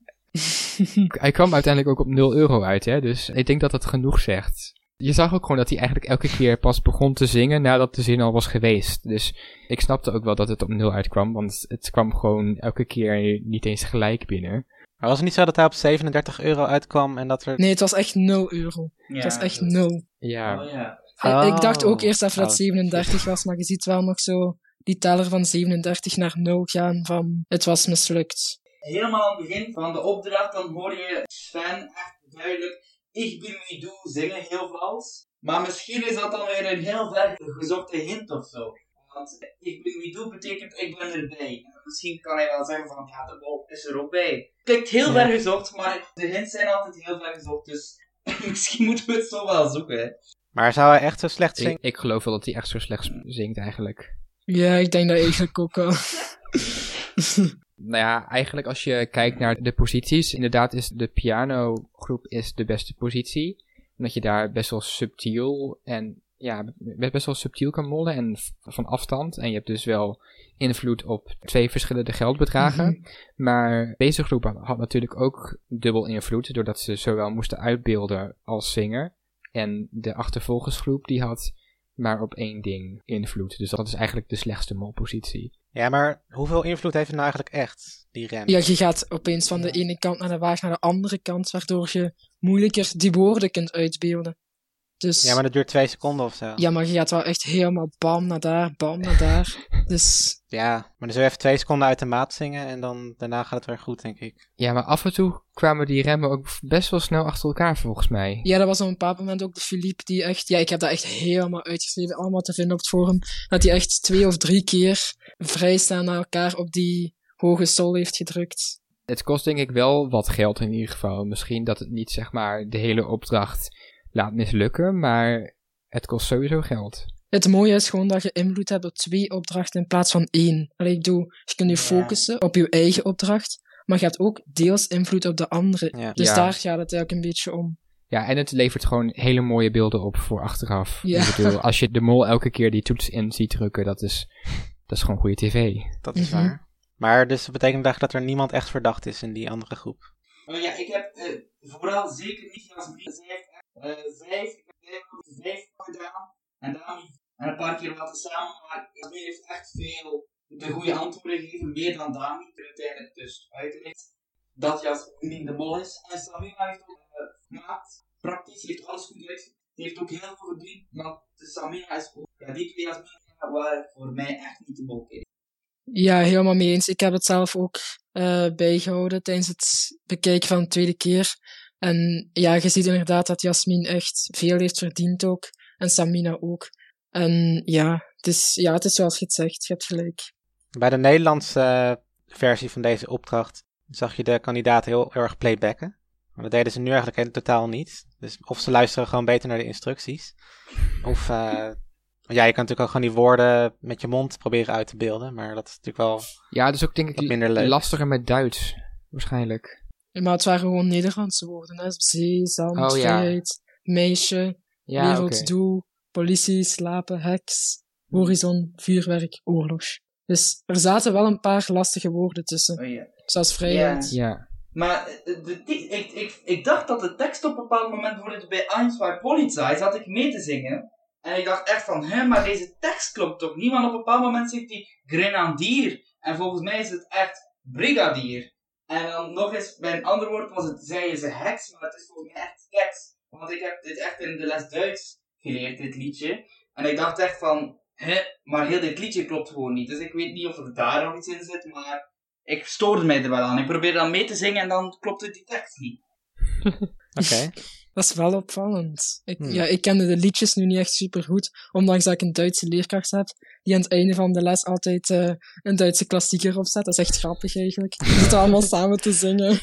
[SPEAKER 4] [laughs] hij kwam uiteindelijk ook op 0 euro uit, hè. Dus ik denk dat dat genoeg zegt. Je zag ook gewoon dat hij eigenlijk elke keer pas begon te zingen nadat de zin al was geweest. Dus ik snapte ook wel dat het op 0 uitkwam, want het kwam gewoon elke keer niet eens gelijk binnen.
[SPEAKER 1] Maar was het niet zo dat hij op 37 euro uitkwam en dat er...
[SPEAKER 3] Nee, het was echt 0 euro.
[SPEAKER 2] Ja,
[SPEAKER 3] het was echt
[SPEAKER 2] dat-
[SPEAKER 3] 0.
[SPEAKER 4] Ja,
[SPEAKER 2] Oh, ja.
[SPEAKER 1] Oh.
[SPEAKER 3] Ik dacht ook eerst even dat
[SPEAKER 1] Oh.
[SPEAKER 3] het 37 was, maar je ziet wel nog zo die teller van 37 naar 0 gaan van het was mislukt.
[SPEAKER 2] Helemaal aan het begin van de opdracht, dan hoor je Sven echt duidelijk Ik ben wie doe zingen heel vals. Maar misschien is dat dan weer een heel ver gezochte hint of zo. Want ik ben wie doe betekent ik ben erbij. En misschien kan hij wel zeggen van ja, de bol is er ook bij. Klinkt heel
[SPEAKER 1] Ja.
[SPEAKER 2] ver gezocht, maar de hints zijn altijd heel ver gezocht. Dus [laughs] misschien moeten we het zo wel zoeken. hè.
[SPEAKER 1] Maar zou hij echt zo slecht
[SPEAKER 4] ik,
[SPEAKER 1] zingen?
[SPEAKER 4] ik geloof wel dat hij echt zo slecht zingt eigenlijk.
[SPEAKER 3] Ja, ik denk dat eigenlijk ook wel.
[SPEAKER 4] Nou ja, eigenlijk als je kijkt naar de posities, inderdaad is de pianogroep is de beste positie. Omdat je daar best wel subtiel en ja, be- best wel subtiel kan mollen en van afstand. En je hebt dus wel invloed op twee verschillende geldbedragen. Maar deze groep had natuurlijk ook dubbel invloed, doordat ze zowel moesten uitbeelden als zingen. En de achtervolgersgroep die had maar op één ding invloed. Dus dat is eigenlijk de slechtste molpositie.
[SPEAKER 1] Ja, maar hoeveel invloed heeft het nou eigenlijk echt, die rem?
[SPEAKER 3] Ja, je gaat opeens van de ene kant naar de waag naar de andere kant, waardoor je moeilijker die woorden kunt uitbeelden. Dus
[SPEAKER 1] Ja, maar dat duurt twee seconden of zo.
[SPEAKER 3] ja, maar je gaat wel echt helemaal bam naar daar, bam naar daar. [laughs] Dus
[SPEAKER 1] Ja, maar dan zul je even twee seconden uit de maat zingen en dan daarna gaat het weer goed, denk ik.
[SPEAKER 4] Ja, maar af en toe kwamen die remmen ook best wel snel achter elkaar volgens mij.
[SPEAKER 3] ja, dat was op een bepaald moment ook de Philippe die echt, ja, ik heb dat echt helemaal uitgeschreven, allemaal te vinden op het forum, dat hij echt twee of drie keer vrijstaan naar elkaar op die hoge sol heeft gedrukt.
[SPEAKER 4] Het kost denk ik wel wat geld in ieder geval. Misschien dat het niet zeg maar de hele opdracht laat mislukken, maar het kost sowieso geld.
[SPEAKER 3] Het mooie is gewoon dat je invloed hebt op twee opdrachten in plaats van één. Allee, ik doe, je kunt je
[SPEAKER 2] Ja.
[SPEAKER 3] focussen op je eigen opdracht, maar je hebt ook deels invloed op de andere.
[SPEAKER 1] Ja.
[SPEAKER 3] Dus
[SPEAKER 4] Ja.
[SPEAKER 3] daar gaat het eigenlijk een beetje om.
[SPEAKER 4] Ja, en het levert gewoon hele mooie beelden op voor achteraf.
[SPEAKER 3] Ja.
[SPEAKER 4] Ik bedoel, [laughs] als je de mol elke keer die toets in ziet drukken, dat is, dat is gewoon goede tv.
[SPEAKER 1] Dat is
[SPEAKER 3] Mhm.
[SPEAKER 1] waar. Maar dus dat betekent eigenlijk dat er niemand echt verdacht is in die andere groep.
[SPEAKER 2] Maar ja, ik heb eh, vooral zeker niet Jasmin. Zij heeft vijf, ik heb vijf, gedaan. En en een paar keer laten samen. Maar Jasmin heeft echt veel de goede antwoorden gegeven, meer dan Dami. Uiteindelijk dus uitlegt dat Jasmin de mol is. En Samira heeft ook eh, gemaakt. Praktisch heeft alles goed uit. Die heeft ook heel veel. Maar de Samira is ook. Ja, die twee Jasmin waren voor mij echt niet de mol.
[SPEAKER 3] Ja, helemaal mee eens. Ik heb het zelf ook eh, bijgehouden tijdens het bekijken van de tweede keer. En ja, je ziet inderdaad dat Jasmin echt veel heeft verdiend ook. En Samina ook. En ja, het is, ja, het is zoals je het zegt. Je hebt gelijk.
[SPEAKER 1] Bij de Nederlandse eh, versie van deze opdracht zag je de kandidaten heel, erg playbacken. Maar dat deden ze nu eigenlijk in totaal niet. Dus of ze luisteren gewoon beter naar de instructies. Of, eh, ja, je kan natuurlijk ook gewoon die woorden met je mond proberen uit te beelden. Maar dat is natuurlijk wel
[SPEAKER 4] Ja, is ook denk ik
[SPEAKER 1] minder leuk.
[SPEAKER 4] lastiger met Duits, waarschijnlijk.
[SPEAKER 3] Maar het waren gewoon Nederlandse woorden. Hè? Zee, zand,
[SPEAKER 4] Oh, ja.
[SPEAKER 3] vrijheid, meisje,
[SPEAKER 4] Ja, oké.
[SPEAKER 3] wereldsdoel, politie, slapen, heks, horizon, vuurwerk, oorlog. Dus er zaten wel een paar lastige woorden tussen.
[SPEAKER 2] Oh ja.
[SPEAKER 3] Zoals vrijheid.
[SPEAKER 4] Ja.
[SPEAKER 2] Maar eh, de, ik, ik, ik dacht dat de tekst op een bepaald moment bijvoorbeeld bij Eins zwei Polizei zat ik mee te zingen. En ik dacht echt van, hè, maar deze tekst klopt toch niet? Want op een bepaald moment zegt hij grenadier. En volgens mij is het echt brigadier. En dan nog eens, bij een ander woord was het, zei je ze heks, maar het is volgens mij echt keks. Want ik heb dit echt in de les Duits geleerd, dit liedje. En ik dacht echt van, hè, maar heel dit liedje klopt gewoon niet. Dus ik weet niet of er daar nog iets in zit, maar ik stoorde mij er wel aan. Ik probeerde dan mee te zingen en dan klopte die tekst niet. [laughs]
[SPEAKER 1] Oké.
[SPEAKER 3] Dat is wel opvallend. Ik,
[SPEAKER 1] Hmm.
[SPEAKER 3] ja, ik kende de liedjes nu niet echt super goed, ondanks dat ik een Duitse leerkracht heb, die aan het einde van de les altijd eh, een Duitse klassieker opzet. Dat is echt grappig eigenlijk. We zitten [laughs] allemaal samen te zingen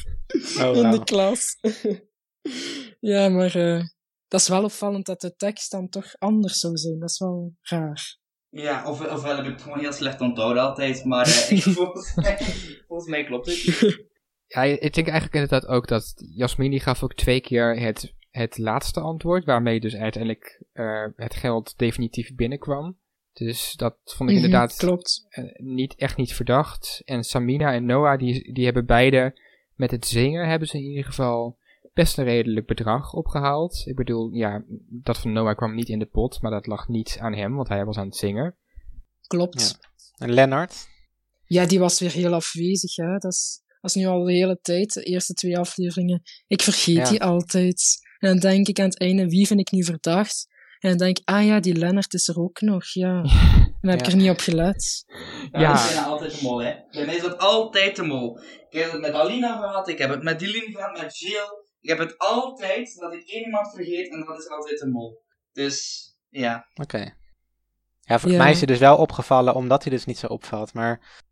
[SPEAKER 1] Oh,
[SPEAKER 3] in de klas. [laughs] ja, maar eh, dat is wel opvallend dat de tekst dan toch anders zou zijn. Dat is wel raar.
[SPEAKER 2] Ja, of, ofwel heb ik het gewoon heel slecht onthouden altijd, maar eh, ik- [laughs] volgens, mij, volgens mij klopt het.
[SPEAKER 4] Ja, ik denk eigenlijk inderdaad ook dat Jasmin die gaf ook twee keer het, het laatste antwoord, waarmee dus uiteindelijk eh, het geld definitief binnenkwam. Dus dat vond ik
[SPEAKER 3] Mhm,
[SPEAKER 4] inderdaad
[SPEAKER 3] Klopt.
[SPEAKER 4] eh, niet, echt niet verdacht. En Samina en Noah, die, die hebben beide met het zingen, hebben ze in ieder geval best een redelijk bedrag opgehaald. Ik bedoel, ja, dat van Noah kwam niet in de pot, maar dat lag niet aan hem, want hij was aan het zingen.
[SPEAKER 3] Klopt.
[SPEAKER 1] En Lennart?
[SPEAKER 3] Ja, die was weer heel afwezig. Hè. Dat, is, dat is nu al de hele tijd, de eerste twee afleveringen. Ik vergeet
[SPEAKER 1] Ja.
[SPEAKER 3] die altijd. En dan denk ik aan het einde, wie vind ik nu verdacht? En dan denk ik, ah ja, die Lennart is er ook nog, ja. [laughs] En dan heb ik
[SPEAKER 1] Ja.
[SPEAKER 3] er niet op gelet.
[SPEAKER 2] Ja,
[SPEAKER 4] Ja.
[SPEAKER 2] dat is bijna altijd de mol, hè. Bij mij is dat altijd de mol. Ik heb het met Alina gehad, ik heb het met Dylan gehad, met Jill. Ik heb het altijd dat ik één iemand vergeet en dat is altijd de mol. Dus, ja.
[SPEAKER 1] Oké. Ja, voor
[SPEAKER 3] Ja.
[SPEAKER 1] mij is hij dus wel opgevallen omdat hij dus niet zo opvalt. Maar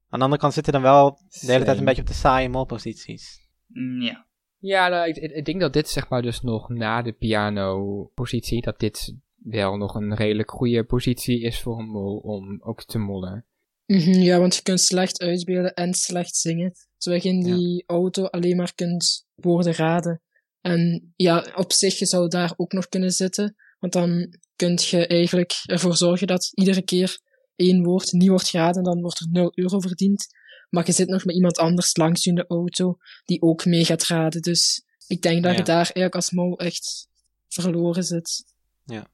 [SPEAKER 1] aan de andere kant zit hij dan wel de hele tijd een beetje op de saaie molposities.
[SPEAKER 2] Mm, Ja.
[SPEAKER 4] Ja, nou, ik, ik- denk dat dit zeg maar dus nog na de piano-positie, dat dit wel nog een redelijk goede positie is voor een mol om ook te mollen.
[SPEAKER 3] Mhm, ja, want je kunt slecht uitbeelden en slecht zingen. Zodat je in die auto alleen maar kunt woorden raden. En ja, op zich, je zou daar ook nog kunnen zitten. Want dan kun je eigenlijk ervoor zorgen dat iedere keer één woord niet wordt geraden. Dan wordt er 0 euro verdiend. Maar je zit nog met iemand anders langs je in de auto die ook mee gaat raden. Dus ik denk dat
[SPEAKER 1] Ja.
[SPEAKER 3] je daar eigenlijk als mol echt verloren zit.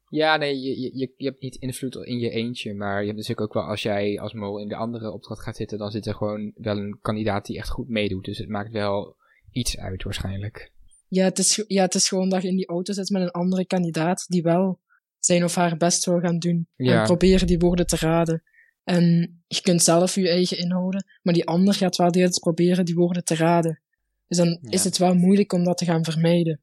[SPEAKER 4] Ja, nee, je, je- je, je hebt niet invloed in je eentje, maar je hebt natuurlijk ook wel, als jij als mol in de andere opdracht gaat zitten, dan zit er gewoon wel een kandidaat die echt goed meedoet. Dus het maakt wel iets uit waarschijnlijk.
[SPEAKER 3] Ja het, is, ja, het is gewoon dat je in die auto zit met een andere kandidaat die wel zijn of haar best wil gaan doen.
[SPEAKER 4] Ja.
[SPEAKER 3] En proberen die woorden te raden. En je kunt zelf je eigen inhouden, maar die ander gaat wel de hele tijd proberen die woorden te raden. Dus dan
[SPEAKER 1] Ja.
[SPEAKER 3] is het wel moeilijk om dat te gaan vermijden.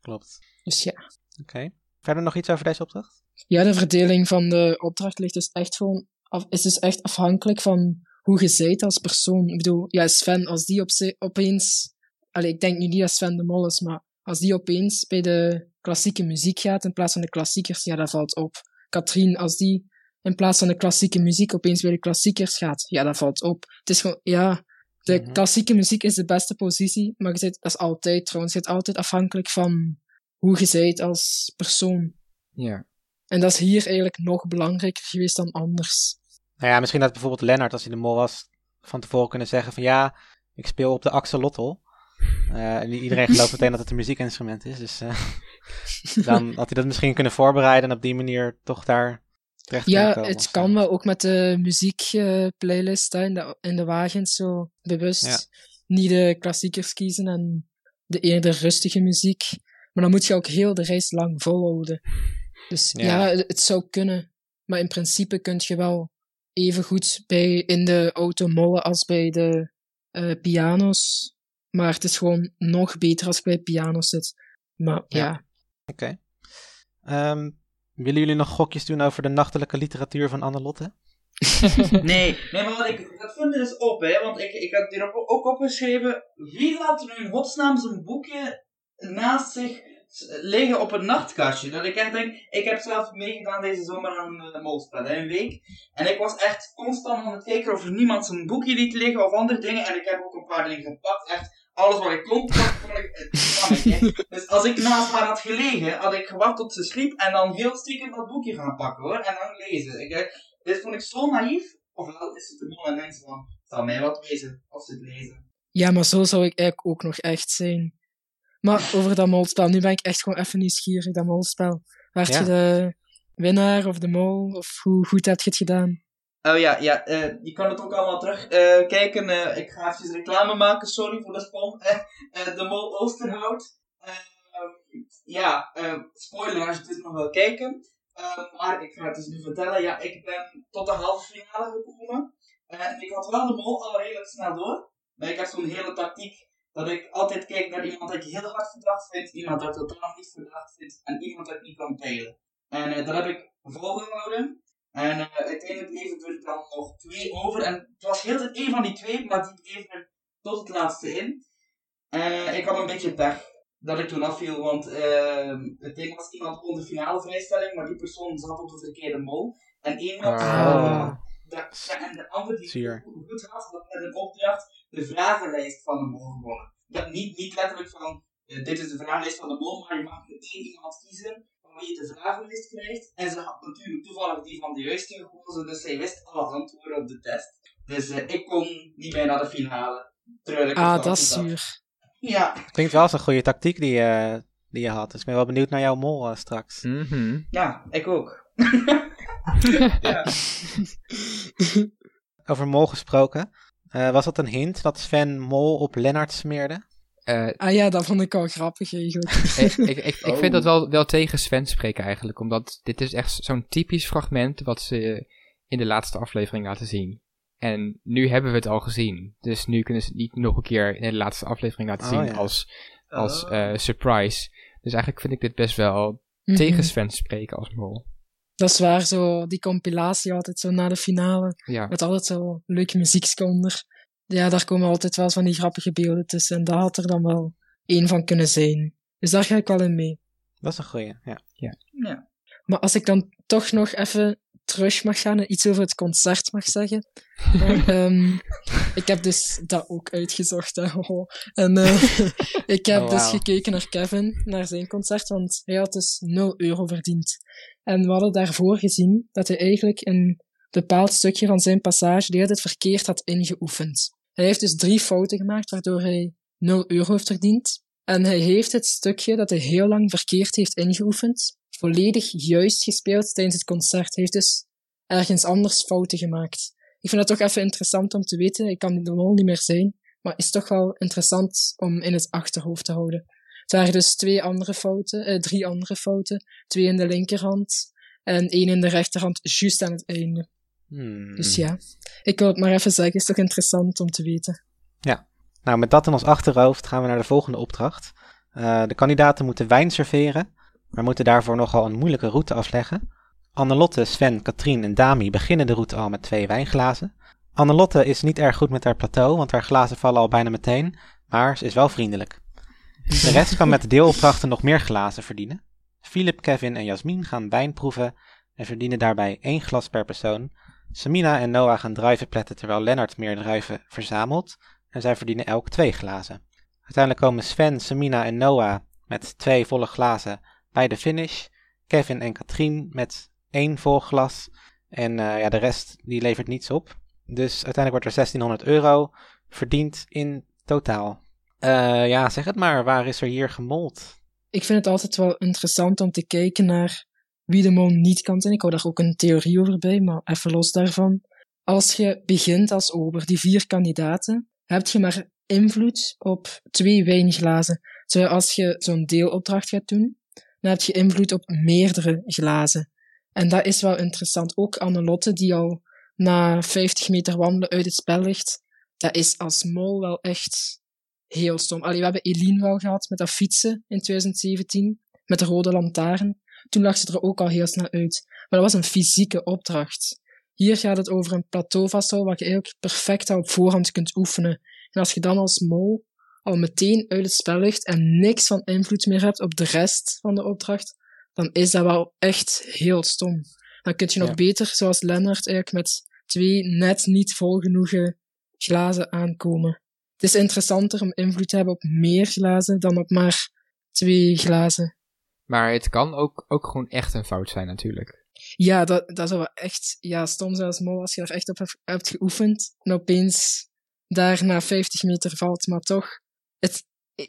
[SPEAKER 1] Klopt.
[SPEAKER 3] Dus ja.
[SPEAKER 1] Oké. Verder nog iets over deze opdracht?
[SPEAKER 3] Ja, de verdeling van de opdracht ligt dus echt gewoon af, is dus echt afhankelijk van hoe je zijt als persoon. Ik bedoel, ja, Sven, als die op opeens... Allee, ik denk nu niet dat Sven de Mol is, maar als die opeens bij de klassieke muziek gaat in plaats van de klassiekers, ja, dat valt op. Katrien, als die in plaats van de klassieke muziek opeens bij de klassiekers gaat, ja, dat valt op. Het is gewoon, ja, de
[SPEAKER 1] Mhm.
[SPEAKER 3] klassieke muziek is de beste positie, maar je zit, dat is altijd trouwens, je zit altijd afhankelijk van hoe je zijt als persoon.
[SPEAKER 4] Ja.
[SPEAKER 3] En dat is hier eigenlijk nog belangrijker geweest dan anders.
[SPEAKER 1] Nou ja, misschien had bijvoorbeeld Lennart, als hij de mol was, van tevoren kunnen zeggen van ja, ik speel op de axolotl. Eh, en iedereen gelooft [laughs] meteen dat het een muziekinstrument is. Dus eh, [laughs] dan had hij dat misschien kunnen voorbereiden en op die manier toch daar terecht
[SPEAKER 3] Ja,
[SPEAKER 1] komen
[SPEAKER 3] het kan wel ook met de muziekplaylist in, de, in de wagens zo bewust
[SPEAKER 1] Ja.
[SPEAKER 3] niet de klassiekers kiezen en de eerder rustige muziek. Maar dan moet je ook heel de reis lang volhouden. Dus
[SPEAKER 1] Ja.
[SPEAKER 3] ja, het, het zou kunnen. Maar in principe kun je wel even goed bij in de auto mollen als bij de eh, piano's. Maar het is gewoon nog beter als je bij piano's zit. Maar
[SPEAKER 1] Ja.
[SPEAKER 3] ja,
[SPEAKER 1] Oké. Ehm, willen jullie nog gokjes doen over de nachtelijke literatuur van Annelotte? [laughs]
[SPEAKER 2] Nee, nee, maar wat ik, dat vind ik dus op, hè, want ik, ik had hier ook, opgeschreven, wie laat er nu in godsnaam zijn boekje naast zich liggen op een nachtkastje? Dat ik echt denk, ik heb zelf meegedaan deze zomer aan uh, molspel, hè, een week, en ik was echt constant aan het kijken of er niemand zijn boekje liet liggen of andere dingen, en ik heb ook een paar dingen gepakt, echt alles wat ik kon, kon ik. Dus als ik naast haar had gelegen, had ik gewacht tot ze sliep, en dan heel stiekem dat boekje gaan pakken, hoor, en dan lezen. Ik, eh, dit vond ik zo naïef. Ofwel is het de mol en mensen van, zal mij wat wezen, of ze het lezen.
[SPEAKER 3] Ja, maar zo zou ik eigenlijk ook nog echt zijn. Maar over dat molspel, nu ben ik echt gewoon even nieuwsgierig, dat molspel. Werd
[SPEAKER 1] Ja.
[SPEAKER 3] je de winnaar of de mol, of hoe goed heb je het gedaan?
[SPEAKER 2] Oh ja, ja eh, je kan het ook allemaal terugkijken. kijken. Eh, ik ga even reclame maken, sorry voor de spam. [laughs] Eh, eh, de Mol Oosterhout. Eh, ja, eh, spoiler als je dit nog wil kijken. Eh, maar ik ga het dus nu vertellen. Ja, ik ben tot de halve finale gekomen. En ik had wel de Mol al redelijk snel door. Maar ik heb zo'n hele tactiek dat ik altijd kijk naar iemand dat ik heel hard verdacht vind, iemand dat ik totaal niet verdacht vind en iemand dat ik niet kan peilen. En eh, dat heb ik volgehouden. En eh, uiteindelijk bleef er dan nog twee over. En het was heel de één van die twee, maar die bleef er tot het laatste in. En ik had een beetje pech dat ik toen afviel, want eh, het ding was iemand kon de finale vrijstelling, maar die persoon zat op de verkeerde mol. En iemand,
[SPEAKER 4] Ah.
[SPEAKER 2] dat- ja, en de ander die het goed had, had met een opdracht de vragenlijst van de mol gewonnen. Dat niet, niet letterlijk van, eh, dit is de vragenlijst van de mol, maar je mag één iemand kiezen waarmee je de vragenlijst krijgt. En ze had natuurlijk toevallig die van de juiste gekozen, dus zij wist alle antwoorden op de test. Dus eh, ik kon niet meer naar de finale.
[SPEAKER 3] Ah, dat is zuur.
[SPEAKER 2] Ja,
[SPEAKER 1] Klinkt wel als een goede tactiek die, je die je had. Dus ik ben wel benieuwd naar jouw mol eh, straks.
[SPEAKER 4] Mhm.
[SPEAKER 2] ja, ik ook. [laughs] ja.
[SPEAKER 1] Over mol gesproken. eh, was dat een hint dat Sven mol op Lennart smeerde?
[SPEAKER 4] Eh,
[SPEAKER 3] Ah ja, dat vond ik al grappig eigenlijk.
[SPEAKER 4] ik, ik, ik, ik
[SPEAKER 2] Oh.
[SPEAKER 4] vind dat wel, wel tegen Sven spreken eigenlijk. Omdat dit is echt zo'n typisch fragment wat ze in de laatste aflevering laten zien. En nu hebben we het al gezien. Dus nu kunnen ze het niet nog een keer in de laatste aflevering laten
[SPEAKER 1] Oh,
[SPEAKER 4] zien
[SPEAKER 1] ja.
[SPEAKER 4] als, als
[SPEAKER 2] Oh.
[SPEAKER 4] eh, surprise. Dus eigenlijk vind ik dit best wel
[SPEAKER 3] Mhm.
[SPEAKER 4] tegen Sven spreken als mol.
[SPEAKER 3] Dat is waar, zo, die compilatie altijd zo na de finale.
[SPEAKER 4] Ja.
[SPEAKER 3] Met altijd zo leuke muziek onder. Ja, daar komen altijd wel eens van die grappige beelden tussen. En daar had er dan wel één van kunnen zijn. Dus daar ga ik wel in mee.
[SPEAKER 1] Dat is een goeie, ja.
[SPEAKER 2] ja.
[SPEAKER 3] Maar als ik dan toch nog even terug mag gaan en iets over het concert mag zeggen. Maar, [laughs] ehm, ik heb dus dat ook uitgezocht. Hè. [laughs] Oh. En eh, [laughs] ik heb
[SPEAKER 1] Oh,
[SPEAKER 3] dus gekeken naar Kevin, naar zijn concert, want hij had dus 0 euro verdiend. En we hadden daarvoor gezien dat hij eigenlijk een bepaald stukje van zijn passage de hele tijd verkeerd had ingeoefend. Hij heeft dus drie fouten gemaakt, waardoor hij 0 euro heeft verdiend. En hij heeft het stukje dat hij heel lang verkeerd heeft ingeoefend, volledig juist gespeeld tijdens het concert. Hij heeft dus ergens anders fouten gemaakt. Ik vind dat toch even interessant om te weten. Ik kan de mol niet meer zijn, maar is toch wel interessant om in het achterhoofd te houden. Het waren dus twee andere fouten, eh, drie andere fouten. Twee in de linkerhand en één in de rechterhand, juist aan het einde.
[SPEAKER 1] Hmm.
[SPEAKER 3] Dus ja, ik wil het maar even zeggen. Het is toch interessant om te weten.
[SPEAKER 1] Nou, met dat in ons achterhoofd gaan we naar de volgende opdracht. Eh, de kandidaten moeten wijn serveren, maar moeten daarvoor nogal een moeilijke route afleggen. Annelotte, Sven, Katrien en Dami beginnen de route al met twee wijnglazen. Annelotte is niet erg goed met haar plateau, want haar glazen vallen al bijna meteen, maar ze is wel vriendelijk. De rest kan met de deelopdrachten nog meer glazen verdienen. Philip, Kevin en Jasmin gaan wijn proeven en verdienen daarbij één glas per persoon. Samina en Noah gaan druiven pletten terwijl Lennart meer druiven verzamelt en zij verdienen elk twee glazen. Uiteindelijk komen Sven, Samina en Noah met twee volle glazen bij de finish. Kevin en Katrien met één vol glas. En eh, ja, de rest die levert niets op. Dus uiteindelijk wordt er 1600 euro verdiend in totaal. Eh, ja, zeg het maar, waar is er hier gemold?
[SPEAKER 3] Ik vind het altijd wel interessant om te kijken naar wie de mol niet kan zijn. Ik hou daar ook een theorie over bij, maar even los daarvan. Als je begint als ober, die vier kandidaten, heb je maar invloed op twee wijnglazen. Terwijl als je zo'n deelopdracht gaat doen, dan heb je invloed op meerdere glazen. En dat is wel interessant. Ook Annelotte, die al na 50 meter wandelen uit het spel ligt, dat is als mol wel echt heel stom. Allee, we hebben Eline wel gehad met dat fietsen in 2017, met de rode lantaarn. Toen lag ze er ook al heel snel uit. Maar dat was een fysieke opdracht. Hier gaat het over een plateau vasthouden, wat je eigenlijk perfect al op voorhand kunt oefenen. En als je dan als mol al meteen uit het spel ligt en niks van invloed meer hebt op de rest van de opdracht, dan is dat wel echt heel stom. Dan kun je nog
[SPEAKER 1] Ja.
[SPEAKER 3] beter, zoals Lennart, eigenlijk met twee net niet vol genoeg glazen aankomen. Het is interessanter om invloed te hebben op meer glazen dan op maar twee glazen.
[SPEAKER 4] Maar het kan ook, ook gewoon echt een fout zijn natuurlijk.
[SPEAKER 3] Ja, dat, dat zou wel echt ja, stom zijn als mol als je er echt op hebt, hebt geoefend en opeens daar na 50 meter valt. Maar toch, het,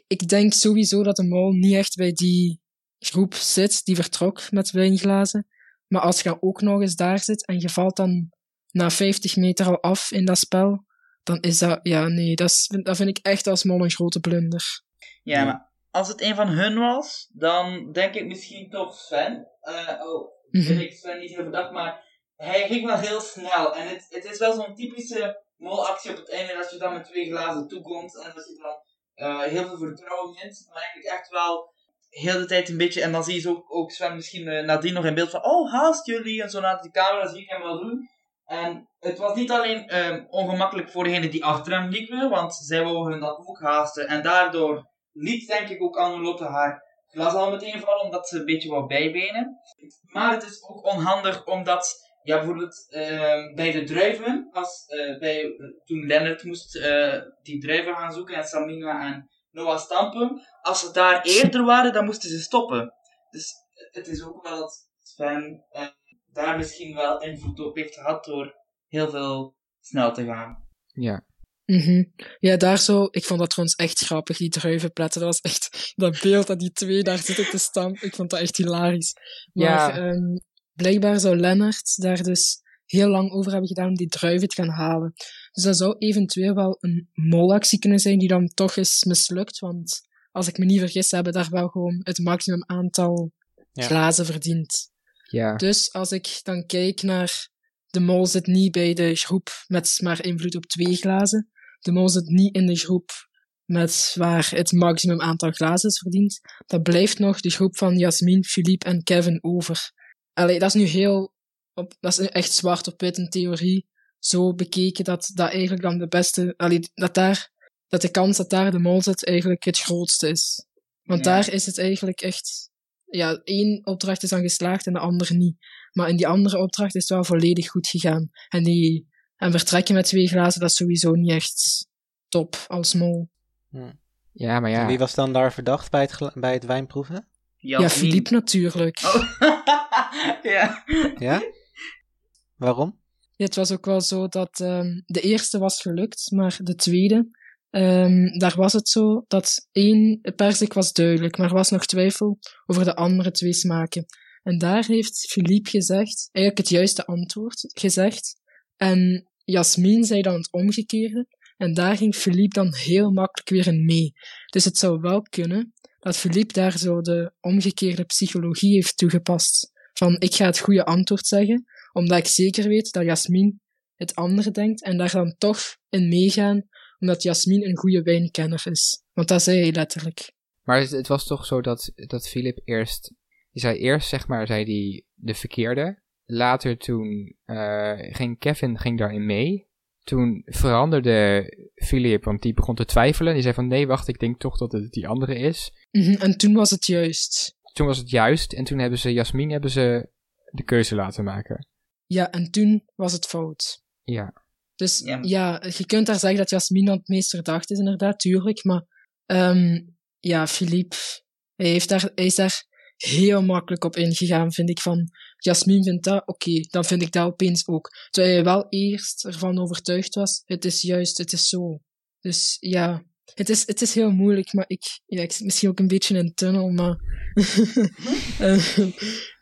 [SPEAKER 3] ik denk sowieso dat de mol niet echt bij die groep zit die vertrok met wijnglazen. Maar als je ook nog eens daar zit en je valt dan na 50 meter al af in dat spel, dan is dat, ja, nee, dat, is, dat vind ik echt als mol een grote blunder.
[SPEAKER 2] Ja, maar als het een van hun was, dan denk ik misschien toch Sven. Uh, oh,
[SPEAKER 3] Mhm.
[SPEAKER 2] vind ik Sven niet heel verdacht, maar hij ging wel heel snel. En het, het is wel zo'n typische molactie op het einde, dat je dan met twee glazen toekomt en dat je dan eh, heel veel vertrouwen wint. Maar eigenlijk echt wel heel de tijd een beetje, en dan zie je zo ook, ook Sven misschien eh, nadien nog in beeld van, oh, haast jullie, en zo naar de camera zie ik hem wel doen. En het was niet alleen ehm, ongemakkelijk voor degenen die achter hem liepen, want zij wouden hun dat ook haasten. En daardoor liet denk ik ook Annelotte haar glas al meteen vallen, omdat ze een beetje wou bijbenen. Maar het is ook onhandig, omdat, ja, bijvoorbeeld ehm, bij de druiven, als, eh, bij, eh, toen Lennart moest eh, die druiven gaan zoeken, en Samina en Noah stampen, als ze daar eerder waren, dan moesten ze stoppen. Dus het is ook wel dat Sven daar misschien wel invloed op heeft gehad door heel veel snel te gaan.
[SPEAKER 4] Ja.
[SPEAKER 3] Mhm. Ja, daar zo, ik vond dat trouwens echt grappig, die druivenpletten. Dat was echt, dat beeld dat die twee daar zitten te stampen, ik vond dat echt hilarisch. Maar
[SPEAKER 4] Ja.
[SPEAKER 3] ehm, blijkbaar zou Lennart daar dus heel lang over hebben gedaan om die druiven te gaan halen. Dus dat zou eventueel wel een molactie kunnen zijn die dan toch is mislukt, want als ik me niet vergis, hebben daar wel gewoon het maximum aantal
[SPEAKER 1] Ja.
[SPEAKER 3] glazen verdiend.
[SPEAKER 4] Ja.
[SPEAKER 3] Dus als ik dan kijk naar de mol zit niet bij de groep met maar invloed op twee glazen. De mol zit niet in de groep met waar het maximum aantal glazen is verdiend. Dan blijft nog de groep van Jasmin, Philippe en Kevin over. Allee, dat is nu heel, op, dat is echt zwart op wit in theorie zo bekeken dat dat eigenlijk dan de beste, allee, dat daar, dat de kans dat daar de mol zit eigenlijk het grootste is. Want
[SPEAKER 2] Ja.
[SPEAKER 3] daar is het eigenlijk echt, ja, één opdracht is dan geslaagd en de andere niet. Maar in die andere opdracht is het wel volledig goed gegaan. En die, en vertrekken met twee glazen, dat is sowieso niet echt top als mol.
[SPEAKER 4] Ja, maar
[SPEAKER 1] En
[SPEAKER 4] ja.
[SPEAKER 1] Wie was dan daar verdacht bij het, bij het wijnproeven?
[SPEAKER 3] Ja, Philippe natuurlijk.
[SPEAKER 2] Oh. [laughs] ja.
[SPEAKER 1] Ja? Waarom?
[SPEAKER 3] Ja, het was ook wel zo dat ehm, de eerste was gelukt, maar de tweede, ehm, daar was het zo dat één persik was duidelijk, maar er was nog twijfel over de andere twee smaken. En daar heeft Philippe gezegd, eigenlijk het juiste antwoord gezegd. En Jasmin zei dan het omgekeerde. En daar ging Philippe dan heel makkelijk weer in mee. Dus het zou wel kunnen dat Philippe daar zo de omgekeerde psychologie heeft toegepast. Van ik ga het goede antwoord zeggen, omdat ik zeker weet dat Jasmin het andere denkt en daar dan toch in meegaan, omdat Jasmin een goede wijnkenner is. Want dat zei hij letterlijk.
[SPEAKER 4] Maar het, was toch zo dat, dat Philip eerst. Die zei eerst, zeg maar, zei die de verkeerde. Later toen eh, ging Kevin ging daarin mee. Toen veranderde Philip, want die begon te twijfelen. Die zei van nee, wacht, ik denk toch dat het die andere is.
[SPEAKER 3] Mhm, En toen was het juist.
[SPEAKER 4] Toen was het juist en toen hebben ze Jasmin hebben ze de keuze laten maken.
[SPEAKER 3] Ja, en toen was het fout.
[SPEAKER 4] Ja.
[SPEAKER 3] Dus
[SPEAKER 2] Ja.
[SPEAKER 3] ja, je kunt daar zeggen dat Jasmin het meest verdacht is, inderdaad, tuurlijk. Maar ehm, ja, Philippe, hij, heeft daar, hij is daar heel makkelijk op ingegaan, vind ik. Van Jasmin vindt dat, oké, dan vind ik dat opeens ook. Terwijl hij wel eerst ervan overtuigd was, het is juist, het is zo. Dus ja, het is, het is heel moeilijk, maar ik, ja, ik zit misschien ook een beetje in een tunnel, maar... [laughs] Eh,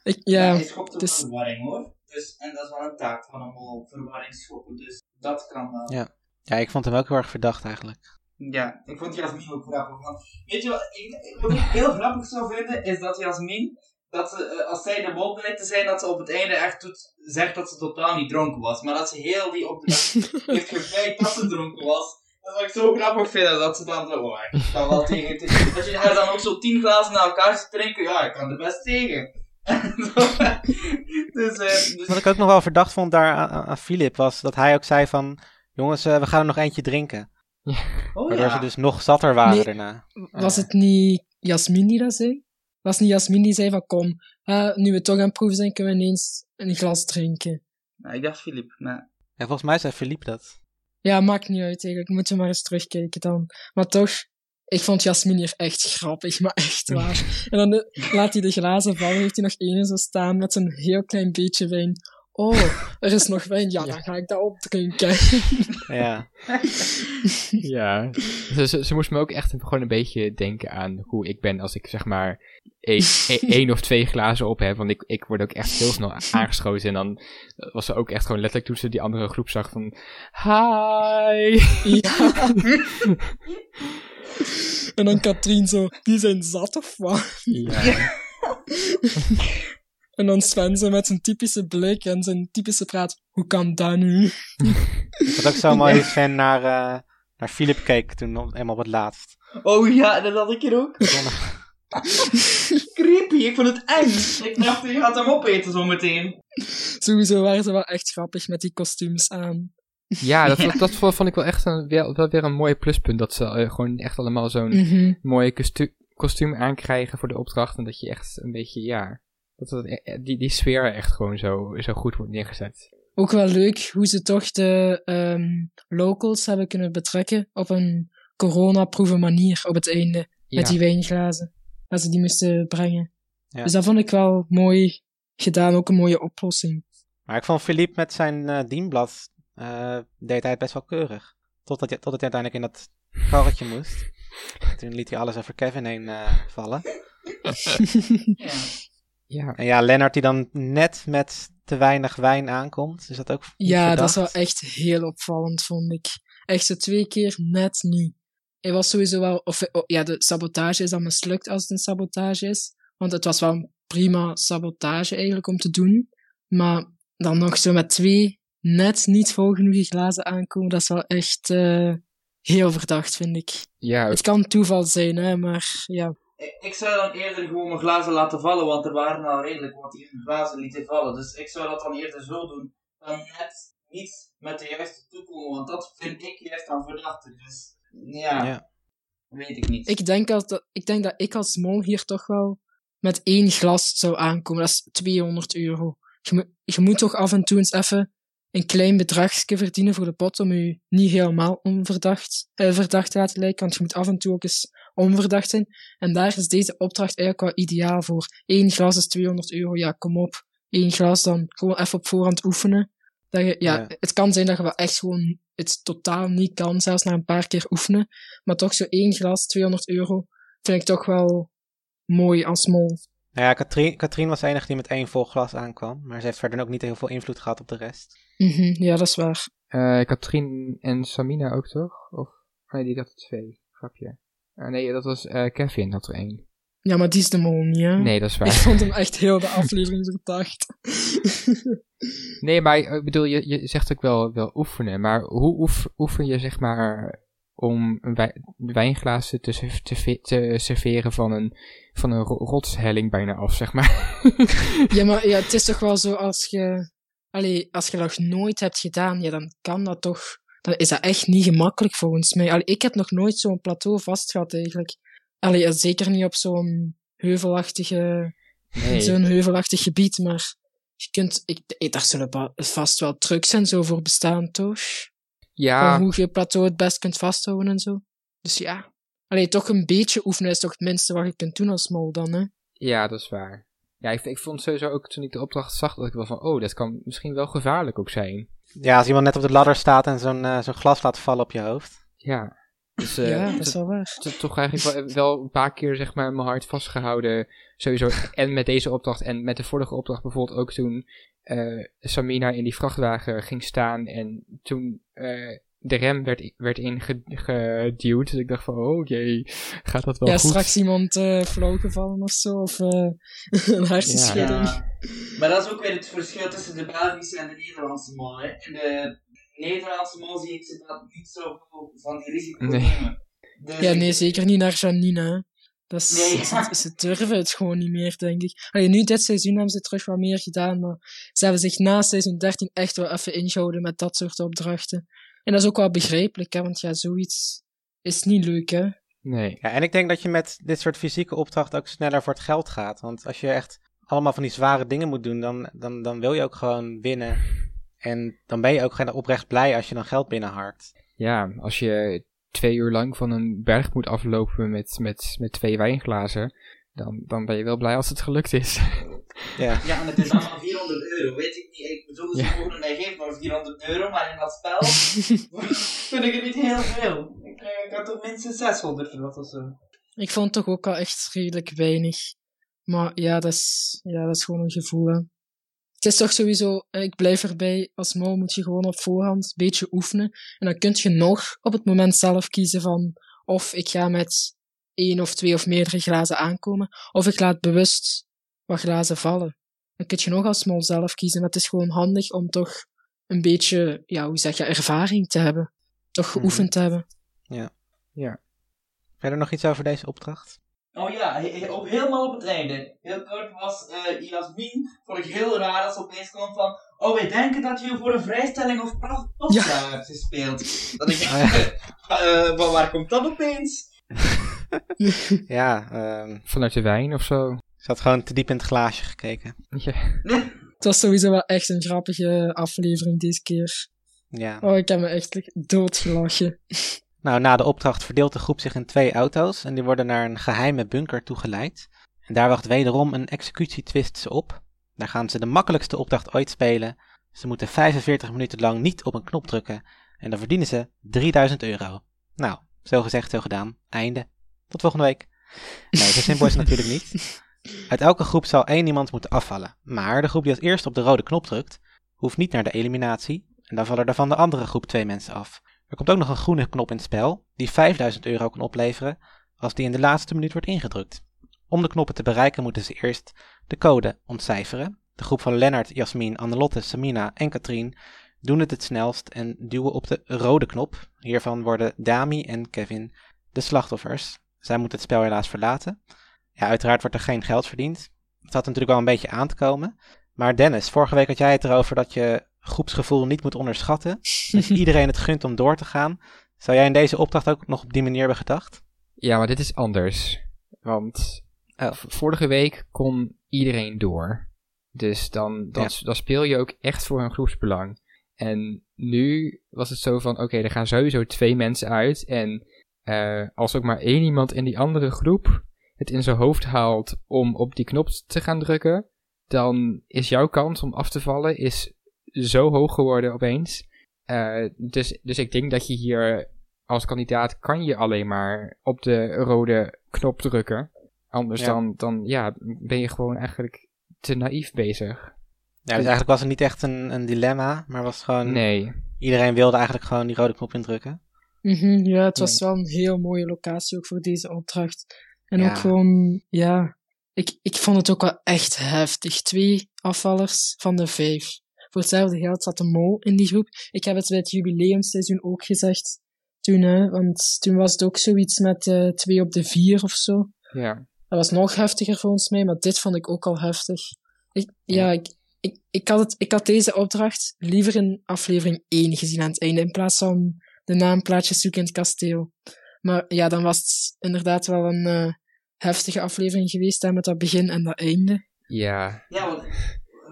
[SPEAKER 3] ik, ja,
[SPEAKER 2] hij schopt op
[SPEAKER 3] dus-
[SPEAKER 2] verwarring hoor. Dus, en dat is wel een taak van hem om verwarring schoppen. Dus dat kan wel.
[SPEAKER 1] Ja. Ja, ik vond hem ook heel erg verdacht eigenlijk.
[SPEAKER 2] Ja, ik vond Jasmin ook grappig. Want, weet je wat ik, wat ik heel grappig zou vinden, is dat Jasmin, dat ze, eh, als zij de mol blijkt te zijn, dat ze op het einde echt doet, zegt dat ze totaal niet dronken was. Maar dat ze heel die opdracht [laughs] heeft gevleid dat ze dronken was. Dat zou ik zo grappig vinden, dat ze dan zo, oh, ik kan wel tegen. Dat [laughs] je haar dan ook zo tien glazen naar elkaar zit drinken, ja, ik kan er best tegen. [laughs] dus, eh, dus
[SPEAKER 1] Wat ik ook nog wel verdacht vond daar aan, Philip was dat hij ook zei van... Jongens, eh, we gaan er nog eentje drinken.
[SPEAKER 2] oh
[SPEAKER 1] Waardoor
[SPEAKER 2] ja.
[SPEAKER 1] ze dus nog zatter waren
[SPEAKER 3] Nee.
[SPEAKER 1] daarna.
[SPEAKER 3] Was het niet Jasmin die dat zei? Was niet Jasmin die zei van kom, nu we toch aan het proeven zijn, kunnen we ineens een glas drinken?
[SPEAKER 2] Nou, ik dacht Filip, maar...
[SPEAKER 1] En volgens mij zei Philippe dat.
[SPEAKER 3] Ja, maakt niet uit eigenlijk. Moeten we maar eens terugkijken dan. Maar toch, ik vond Jasmin hier echt grappig, maar echt waar. [laughs] en dan de- laat hij de glazen vallen, heeft hij nog ene zo staan met zo'n heel klein beetje wijn oh, er is nog wijn, ja, dan ga ik dat opdrinken. [laughs]
[SPEAKER 1] Ja. [laughs]
[SPEAKER 4] Ja. Ze, ze, ze moest me ook echt gewoon een beetje denken aan hoe ik ben als ik zeg maar één, [laughs] één of twee glazen op heb. Want ik, ik word ook echt heel snel aangeschoten. En dan was ze ook echt gewoon letterlijk toen ze die andere groep zag van... Hi!
[SPEAKER 3] ja. en dan Katrien zo, die zijn zat of wat?
[SPEAKER 4] Ja.
[SPEAKER 3] En dan Sven zo met zijn typische blik en zijn typische praat. Hoe kan dat nu? [laughs]
[SPEAKER 1] Ik had ook zo mooi dat Sven naar, eh, naar Philip keek toen helemaal op het laatst.
[SPEAKER 2] Oh ja, dat had ik hier ook. [laughs] Creepy, ik vond het eng. Ik dacht, je gaat hem opeten zometeen.
[SPEAKER 3] Sowieso waren ze wel echt grappig met die kostuums aan.
[SPEAKER 4] Ja, dat, [laughs] dat, dat vond ik wel echt een, wel, wel weer een mooi pluspunt. Dat ze eh, gewoon echt allemaal zo'n
[SPEAKER 3] Mhm.
[SPEAKER 4] mooie kostu- kostuum aankrijgen voor de opdracht. En dat je echt een beetje, ja... Dat het, eh, die, die sfeer echt gewoon zo, zo goed wordt neergezet.
[SPEAKER 3] Ook wel leuk hoe ze toch de ehm, locals hebben kunnen betrekken op een coronaproeven manier op het einde. Met die wijnglazen. Dat ze die moesten brengen.
[SPEAKER 1] Ja.
[SPEAKER 3] Dus dat vond ik wel mooi gedaan. Ook een mooie oplossing.
[SPEAKER 1] Maar ik vond Philippe met zijn eh, dienblad, eh, deed hij het best wel keurig. Totdat, hij- totdat hij uiteindelijk in dat karretje moest. [laughs] Toen liet hij alles over Kevin heen eh, vallen. [laughs]
[SPEAKER 2] Ja.
[SPEAKER 4] Ja,
[SPEAKER 1] En ja, Lennart die dan net met te weinig wijn aankomt. Is dat ook
[SPEAKER 3] Ja, dat is wel echt heel opvallend, vond ik. Echt zo twee keer net niet. Hij was sowieso wel... Of, oh, ja, de sabotage is dan mislukt als het een sabotage is. Want het was wel een prima sabotage eigenlijk om te doen. Maar dan nog zo met twee net niet vol genoeg glazen aankomen, dat is wel echt eh, heel verdacht, vind ik.
[SPEAKER 4] ja
[SPEAKER 3] Het kan toeval zijn, hè, maar ja.
[SPEAKER 2] Ik ik zou dan eerder gewoon mijn glazen laten vallen, want er waren al redelijk wat die glazen lieten vallen. Dus ik zou dat dan eerder zo doen, dan net niet met de juiste toekomen, want dat vind ik juist dan verdachter. Dus ja,
[SPEAKER 1] Ja.
[SPEAKER 2] weet ik niet.
[SPEAKER 3] Ik denk, dat, ik denk dat ik als mol hier toch wel met één glas zou aankomen. Dat is 200 euro. Je, moet- je moet toch af en toe eens even een klein bedragje verdienen voor de pot om je niet helemaal onverdacht eh, verdacht te laten lijken. Want je moet af en toe ook eens onverdacht zijn. En daar is deze opdracht eigenlijk wel ideaal voor. Eén glas is 200 euro. Ja, kom op. Eén glas dan gewoon even op voorhand oefenen. Dat je, ja,
[SPEAKER 1] Ja.
[SPEAKER 3] Het kan zijn dat je wel echt gewoon het totaal niet kan, zelfs na een paar keer oefenen. Maar toch zo één glas, 200 euro, vind ik toch wel mooi als mol.
[SPEAKER 1] Nou ja, Katrien, Katrien was de enige die met één vol glas aankwam. Maar ze heeft verder ook niet heel veel invloed gehad op de rest.
[SPEAKER 3] Mhm, ja, dat is waar.
[SPEAKER 4] Eh Katrien en Samina ook toch? Of, oh nee, die had er twee. Grapje. Eh, nee, dat was eh, Kevin, had er één.
[SPEAKER 3] Ja, maar die is de mol niet, hè?
[SPEAKER 4] Nee, dat is [laughs]
[SPEAKER 3] Ik
[SPEAKER 4] waar.
[SPEAKER 3] vond hem echt heel de aflevering verdacht. [laughs]
[SPEAKER 4] Nee, maar ik bedoel, je, je zegt ook wel, wel oefenen. Maar hoe oef, oefen je, zeg maar, om een wij- wijnglazen te, te, ve- te serveren van een, van een ro- rotshelling bijna af, zeg maar? [laughs]
[SPEAKER 3] ja, maar ja, het is toch wel zo als je... Allee, als je dat nooit hebt gedaan, ja, dan kan dat toch... Dan is dat echt niet gemakkelijk volgens mij. Allee, ik heb nog nooit zo'n plateau vast gehad eigenlijk. Allee, ja, zeker niet op zo'n heuvelachtige...
[SPEAKER 4] Nee.
[SPEAKER 3] Zo'n heuvelachtig gebied, maar... Je kunt... Ik, ik, daar zullen vast wel trucs en zo voor bestaan, toch?
[SPEAKER 4] Ja,
[SPEAKER 3] Van hoe je plateau het best kunt vasthouden en zo. Dus ja. Allee, toch een beetje oefenen is toch het minste wat je kunt doen als mol dan, hè?
[SPEAKER 4] ja, dat is waar. Ja, ik, ik vond sowieso ook toen ik de opdracht zag, dat ik wel van, oh, dat kan misschien wel gevaarlijk ook zijn.
[SPEAKER 1] Ja, als iemand net op de ladder staat en zo'n eh, zo'n glas laat vallen op je hoofd.
[SPEAKER 4] Ja. Dus eh,
[SPEAKER 3] ja, is wel
[SPEAKER 4] is toch eigenlijk wel, wel een paar keer zeg maar mijn hart vastgehouden. Sowieso. [laughs] En met deze opdracht en met de vorige opdracht bijvoorbeeld ook toen eh, Samina in die vrachtwagen ging staan en toen eh, de rem werd, werd ingeduwd. Dus ik dacht van, oh jee, gaat dat wel
[SPEAKER 3] ja,
[SPEAKER 4] goed?
[SPEAKER 3] straks iemand eh flauw gevallen of zo, of eh [laughs] een hersenschudding.
[SPEAKER 2] Ja. Maar dat is ook weer het verschil tussen de Belgische en de Nederlandse mol. Hè. In de Nederlandse mol zie ik ze dat niet zo van die risico's
[SPEAKER 4] Nee.
[SPEAKER 2] nemen. Dus
[SPEAKER 3] Ja, nee, zeker niet naar Janine. Dat is,
[SPEAKER 2] Nee.
[SPEAKER 3] ze, ze durven het gewoon niet meer, denk ik. Allee, nu dit seizoen hebben ze terug wat meer gedaan, maar ze hebben zich na seizoen 13 echt wel even ingehouden met dat soort opdrachten. En dat is ook wel begrijpelijk, hè, want ja, zoiets is niet leuk, hè.
[SPEAKER 4] Nee.
[SPEAKER 1] Ja, en ik denk dat je met dit soort fysieke opdrachten ook sneller voor het geld gaat. Want als je echt allemaal van die zware dingen moet doen, dan, dan, dan wil je ook gewoon winnen. En dan ben je ook geen oprecht blij als je dan geld binnenharkt.
[SPEAKER 4] Ja, als je twee uur lang van een berg moet aflopen met, met, met twee wijnglazen, dan, dan ben je wel blij als het gelukt is.
[SPEAKER 1] Ja.
[SPEAKER 2] Ja, en het is allemaal 400 400 euro, weet ik niet. Ik bedoel, ze mogen mij geven maar 400 euro, maar in dat spel [laughs] vind ik het niet heel veel. Ik, eh, ik had toch minstens 600 verwacht of zo.
[SPEAKER 3] Ik vond het toch ook al echt redelijk weinig. Maar ja, dat is, ja, dat is gewoon een gevoel. Hè. Het is toch sowieso, eh, ik blijf erbij, als mol moet je gewoon op voorhand een beetje oefenen. En dan kun je nog op het moment zelf kiezen van of ik ga met één of twee of meerdere glazen aankomen, of ik laat bewust wat glazen vallen. Dan kun je nog als mol zelf kiezen, maar het is gewoon handig om toch een beetje, ja, hoe zeg je, ervaring te hebben. Toch geoefend te hebben.
[SPEAKER 1] Verder nog iets over deze opdracht?
[SPEAKER 2] Oh ja, he- he- ook helemaal op het einde. Heel kort was eh Jasmin, vond ik heel raar dat ze opeens kwam van... Oh, wij denken dat je voor een vrijstelling of pra- pasta hebt gespeeld. Dat ik [laughs]
[SPEAKER 1] Oh [laughs]
[SPEAKER 2] eh, waar komt dat opeens? [laughs]
[SPEAKER 1] Ja, ehm
[SPEAKER 4] Vanuit de wijn of zo.
[SPEAKER 1] Ze had gewoon te diep in het glaasje gekeken.
[SPEAKER 4] Ja. [laughs]
[SPEAKER 3] Het was sowieso wel echt een grappige aflevering deze keer.
[SPEAKER 1] Ja.
[SPEAKER 3] Oh, ik heb me echt doodgelachen. [laughs]
[SPEAKER 1] Nou, na de opdracht verdeelt de groep zich in twee auto's en die worden naar een geheime bunker toegeleid. En daar wacht wederom een executietwist ze op. Daar gaan ze de makkelijkste opdracht ooit spelen. Ze moeten 45 minuten lang niet op een knop drukken en dan verdienen ze 3000 euro. Nou, zo gezegd, zo gedaan. Einde. Tot volgende week. Nee, zo simpel is het [laughs] natuurlijk niet. Uit elke groep zal één iemand moeten afvallen. Maar de groep die als eerste op de rode knop drukt, hoeft niet naar de eliminatie. En dan vallen er van de andere groep twee mensen af. Er komt ook nog een groene knop in het spel, die 5000 euro kan opleveren als die in de laatste minuut wordt ingedrukt. Om de knoppen te bereiken moeten ze eerst de code ontcijferen. De groep van Lennart, Jasmin, Annelotte, Samina en Katrien doen het het snelst en duwen op de rode knop. Hiervan worden Dami en Kevin de slachtoffers. Zij moeten het spel helaas verlaten. Ja, uiteraard wordt er geen geld verdiend. Het had natuurlijk wel een beetje aan te komen. Maar Dennis, vorige week had jij het erover dat je groepsgevoel niet moet onderschatten. Dat je [laughs] iedereen het gunt om door te gaan. Zou jij in deze opdracht ook nog op die manier hebben gedacht?
[SPEAKER 4] Ja, maar dit is anders. Want
[SPEAKER 1] Oh.
[SPEAKER 4] v- vorige week kon iedereen door. Dus dan, dan,
[SPEAKER 1] Ja.
[SPEAKER 4] dan speel je ook echt voor een groepsbelang. En nu was het zo van, oké, er gaan sowieso twee mensen uit. En eh, als ook maar één iemand in die andere groep het in zijn hoofd haalt om op die knop te gaan drukken, dan is jouw kans om af te vallen is zo hoog geworden opeens. Eh, dus, dus ik denk dat je hier als kandidaat kan je alleen maar op de rode knop drukken. Anders
[SPEAKER 1] Ja.
[SPEAKER 4] Dan, dan ja, ben je gewoon eigenlijk te naïef bezig.
[SPEAKER 1] Ja, dus eigenlijk was het niet echt een, een dilemma, maar was gewoon...
[SPEAKER 4] Nee.
[SPEAKER 1] Iedereen wilde eigenlijk gewoon die rode knop indrukken.
[SPEAKER 3] Mhm, ja, het was wel een heel mooie locatie ook voor deze opdracht. En
[SPEAKER 1] Ja.
[SPEAKER 3] ook gewoon, ja, ik, ik vond het ook wel echt heftig. Twee afvallers van de vijf. Voor hetzelfde geld zat de mol in die groep. Ik heb het bij het jubileumseizoen ook gezegd. Toen, hè, want toen was het ook zoiets met eh, twee op de vier of zo.
[SPEAKER 4] Ja.
[SPEAKER 3] Dat was nog heftiger volgens mij, maar dit vond ik ook al heftig. Ik, ja, ik, ik, ik, had het, ik had deze opdracht liever in aflevering 1 gezien aan het einde, in plaats van de naamplaatjes zoeken in het kasteel. Maar ja, dan was het inderdaad wel een eh, heftige aflevering geweest, hè, met dat begin en dat einde.
[SPEAKER 4] Ja.
[SPEAKER 2] Ja, wat,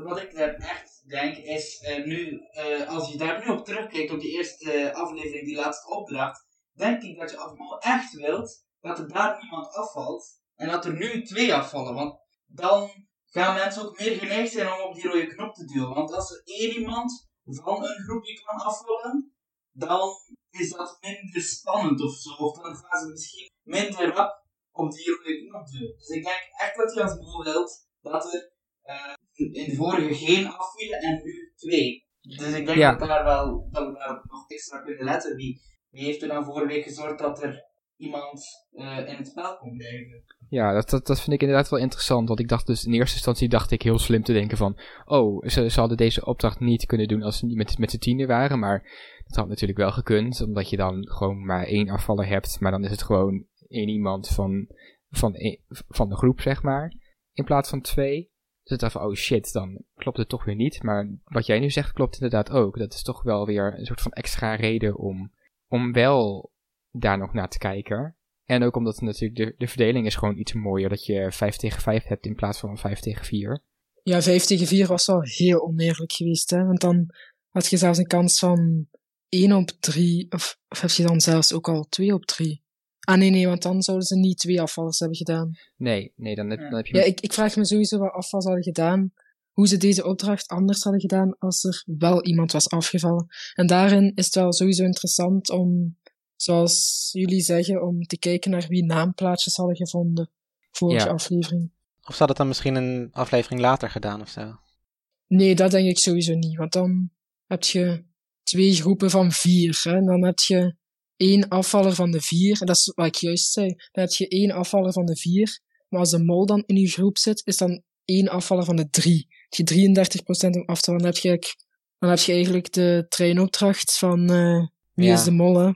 [SPEAKER 2] wat ik daar echt denk is, eh, nu, eh, als je daar nu op terugkijkt, op die eerste aflevering, die laatste opdracht, denk ik dat je allemaal echt wilt dat er daar niemand afvalt en dat er nu twee afvallen. Want dan gaan mensen ook meer geneigd zijn om op die rode knop te duwen. Want als er één iemand van een groepje kan afvallen, dan is dat minder spannend of zo. Of dan gaan ze misschien minder rap op die rode knop duwen. Dus ik denk echt dat je als mol wilt dat er eh, in de vorige geen afvielen en nu twee. Dus ik denk
[SPEAKER 4] Ja.
[SPEAKER 2] dat, daar wel, dat we daar nog extra kunnen letten. Wie, wie heeft er dan vorige week gezorgd dat er iemand eh, in het spel kon blijven?
[SPEAKER 4] Ja, dat, dat, dat vind ik inderdaad wel interessant. Want ik dacht dus in eerste instantie dacht ik heel slim te denken van... Oh, ze, ze hadden deze opdracht niet kunnen doen als ze niet met, met z'n tienen waren. Maar dat had natuurlijk wel gekund. Omdat je dan gewoon maar één afvaller hebt. Maar dan is het gewoon één iemand van, van, één- van de groep, zeg maar. In plaats van twee. Dus dacht van, oh shit, dan klopt het toch weer niet. Maar wat jij nu zegt klopt inderdaad ook. Dat is toch wel weer een soort van extra reden om, om wel daar nog naar te kijken. En ook omdat natuurlijk de, de verdeling is gewoon iets mooier. Dat je 5 tegen 5 hebt in plaats van 5 tegen 4.
[SPEAKER 3] Ja, 5 tegen 4 was wel heel oneerlijk geweest, hè. Want dan had je zelfs een kans van 1 op 3, of, of heb je dan zelfs ook al 2 op 3? Ah nee, nee, want dan zouden ze niet twee afvallers hebben gedaan.
[SPEAKER 4] Nee, nee, dan heb, dan heb je...
[SPEAKER 3] Ja, ik, ik vraag me sowieso wat ze hadden gedaan hoe ze deze opdracht anders hadden gedaan als er wel iemand was afgevallen. En daarin is het wel sowieso interessant om, zoals jullie zeggen, om te kijken naar wie naamplaatjes hadden gevonden. Vorige
[SPEAKER 4] Ja.
[SPEAKER 3] aflevering.
[SPEAKER 1] Of ze hadden het dan misschien een aflevering later gedaan of zo?
[SPEAKER 3] Nee, dat denk ik sowieso niet. Want dan heb je twee groepen van vier. Hè? En dan heb je één afvaller van de vier. En dat is wat ik juist zei. Dan heb je één afvaller van de vier. Maar als de mol dan in je groep zit, is dan één afvaller van de drie. Heb je 33% om af te vallen, dan heb je, eigenlijk- dan heb je eigenlijk de treinopdracht van eh wie
[SPEAKER 1] Ja.
[SPEAKER 3] is de mol, hè?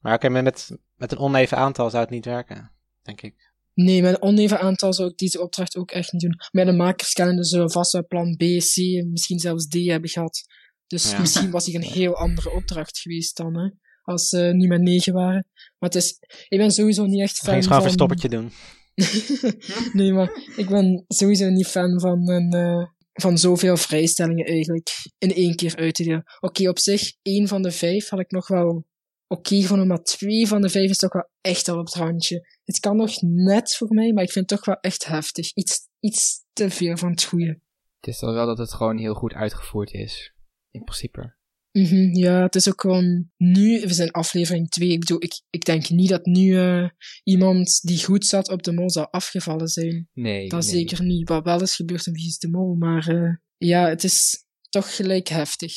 [SPEAKER 1] Maar oké, maar met, met een oneven aantal zou het niet werken, denk ik.
[SPEAKER 3] Nee, met een oneven aantal zou ik deze opdracht ook echt niet doen. Maar de makers kennen dus zullen vast wel plan B, C en misschien zelfs D hebben gehad. Dus
[SPEAKER 1] Ja.
[SPEAKER 3] misschien was die een heel andere opdracht geweest dan, hè. Als ze niet met negen waren. Maar het is, ik ben sowieso niet echt fan
[SPEAKER 1] gewoon
[SPEAKER 3] van...
[SPEAKER 1] een verstoppertje doen. [laughs]
[SPEAKER 3] nee, maar ik ben sowieso niet fan van een, eh, van zoveel vrijstellingen eigenlijk in één keer uit te delen. Oké, op zich, één van de vijf had ik nog wel oké gevonden, maar twee van de vijf is toch wel echt al op het randje. Het kan nog net voor mij, maar ik vind het toch wel echt heftig. Iets, iets te veel van het goede.
[SPEAKER 4] Het is dan wel dat het gewoon heel goed uitgevoerd is. In principe.
[SPEAKER 3] Mhm, ja, het is ook gewoon nu, we zijn aflevering 2. Ik bedoel, ik, ik denk niet dat nu eh, iemand die goed zat op de mol zou afgevallen zijn.
[SPEAKER 4] Nee.
[SPEAKER 3] Dat
[SPEAKER 4] nee.
[SPEAKER 3] zeker niet. Wat wel is gebeurd in Wie is de Mol, maar eh, ja, het is toch gelijk heftig.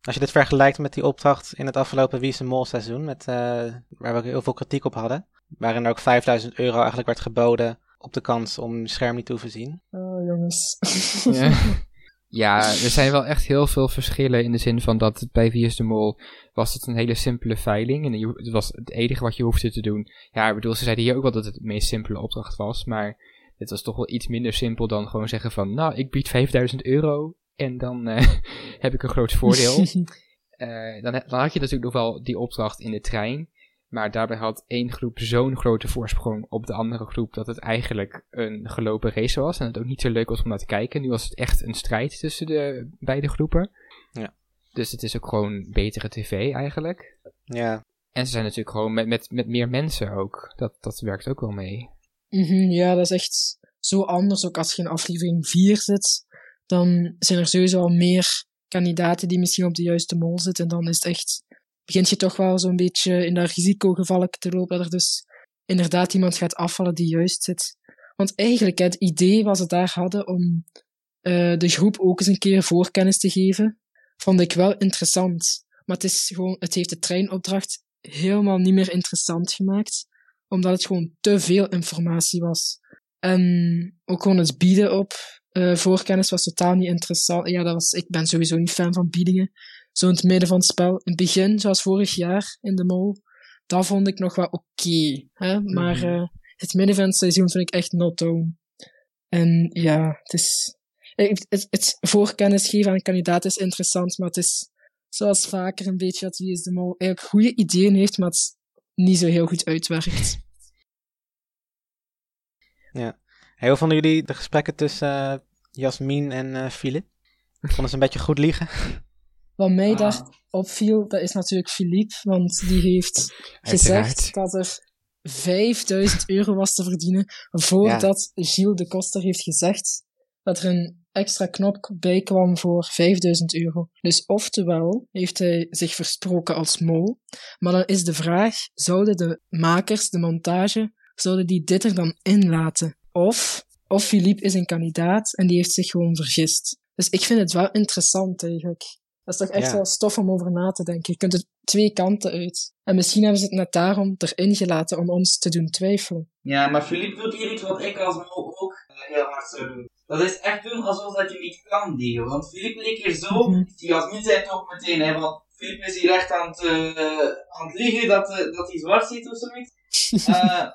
[SPEAKER 1] Als je dit vergelijkt met die opdracht in het afgelopen Wie is de Mol seizoen, met, eh, waar we ook heel veel kritiek op hadden, waarin er ook 5000 euro eigenlijk werd geboden op de kans om scherm niet te hoeven zien.
[SPEAKER 3] Oh, jongens.
[SPEAKER 4] Ja. [laughs] ja, er zijn wel echt heel veel verschillen in de zin van dat bij Wie is de Mol was het een hele simpele veiling. En het was het enige wat je hoefde te doen. Ja, ik bedoel, ze zeiden hier ook wel dat het de meest simpele opdracht was. Maar het was toch wel iets minder simpel dan gewoon zeggen van... Nou, ik bied 5000 euro en dan eh, [laughs] heb ik een groot voordeel. [laughs] Eh, dan, dan had je natuurlijk nog wel die opdracht in de trein. Maar daarbij had één groep zo'n grote voorsprong op de andere groep dat het eigenlijk een gelopen race was. En het ook niet zo leuk was om naar te kijken. Nu was het echt een strijd tussen de beide groepen.
[SPEAKER 1] Ja.
[SPEAKER 4] Dus het is ook gewoon betere tv eigenlijk.
[SPEAKER 1] Ja,
[SPEAKER 4] En ze zijn natuurlijk gewoon met, met, met meer mensen ook. Dat, dat werkt ook wel mee.
[SPEAKER 3] Mhm, ja, dat is echt zo anders. Ook als je in aflevering 4 zit, dan zijn er sowieso al meer kandidaten die misschien op de juiste mol zitten. En dan is het echt, begint je toch wel zo'n beetje in dat risicogevallen te lopen, dat er dus inderdaad iemand gaat afvallen die juist zit. Want eigenlijk, het idee wat ze daar hadden om eh, de groep ook eens een keer voorkennis te geven, vond ik wel interessant. Maar het, is gewoon, het heeft de treinopdracht helemaal niet meer interessant gemaakt omdat het gewoon te veel informatie was. En ook gewoon het bieden op eh, voorkennis was totaal niet interessant. Ja, dat was, ik ben sowieso niet fan van biedingen. Zo in het midden van het spel. In het begin, zoals vorig jaar in de mol, dat vond ik nog wel oké. hè maar
[SPEAKER 1] Mhm.
[SPEAKER 3] eh, het midden van het seizoen vind ik echt not down. En ja, het is... Het, het, het voorkennis geven aan een kandidaat is interessant, maar het is zoals vaker een beetje dat Wie is de Mol eigenlijk goede ideeën heeft, maar het niet zo heel goed uitwerkt. [laughs]
[SPEAKER 1] Hey, hoe vonden jullie de gesprekken tussen eh, Jasmin en eh Philip? Vonden ze een beetje goed liegen? [laughs]
[SPEAKER 3] Wat mij
[SPEAKER 2] Ah.
[SPEAKER 3] daar opviel, dat is natuurlijk Philippe, want die heeft
[SPEAKER 4] Uiteraard.
[SPEAKER 3] gezegd dat er 5000 euro was te verdienen, voordat Gilles de Koster heeft gezegd dat er een extra knop bij kwam voor 5000 euro. Dus oftewel heeft hij zich versproken als mol, maar dan is de vraag, zouden de makers, de montage, zouden die dit er dan in laten? Of, of Philippe is een kandidaat en die heeft zich gewoon vergist. Dus ik vind het wel interessant eigenlijk. Dat is toch echt
[SPEAKER 1] Ja.
[SPEAKER 3] wel stof om over na te denken. Je kunt er twee kanten uit. En misschien hebben ze het net daarom erin gelaten om ons te doen twijfelen.
[SPEAKER 2] Ja, maar Philippe doet hier iets wat ik als mol ook eh, heel hard zou doen. Dat is echt doen alsof dat je niet kan dealen. Want Philippe leek hier zo,
[SPEAKER 3] Mhm.
[SPEAKER 2] Jasmin zei het ook meteen, hè, van Philippe is hier echt aan het, eh, aan het liegen dat, eh, dat hij zwart ziet of zoiets. [laughs] Eh,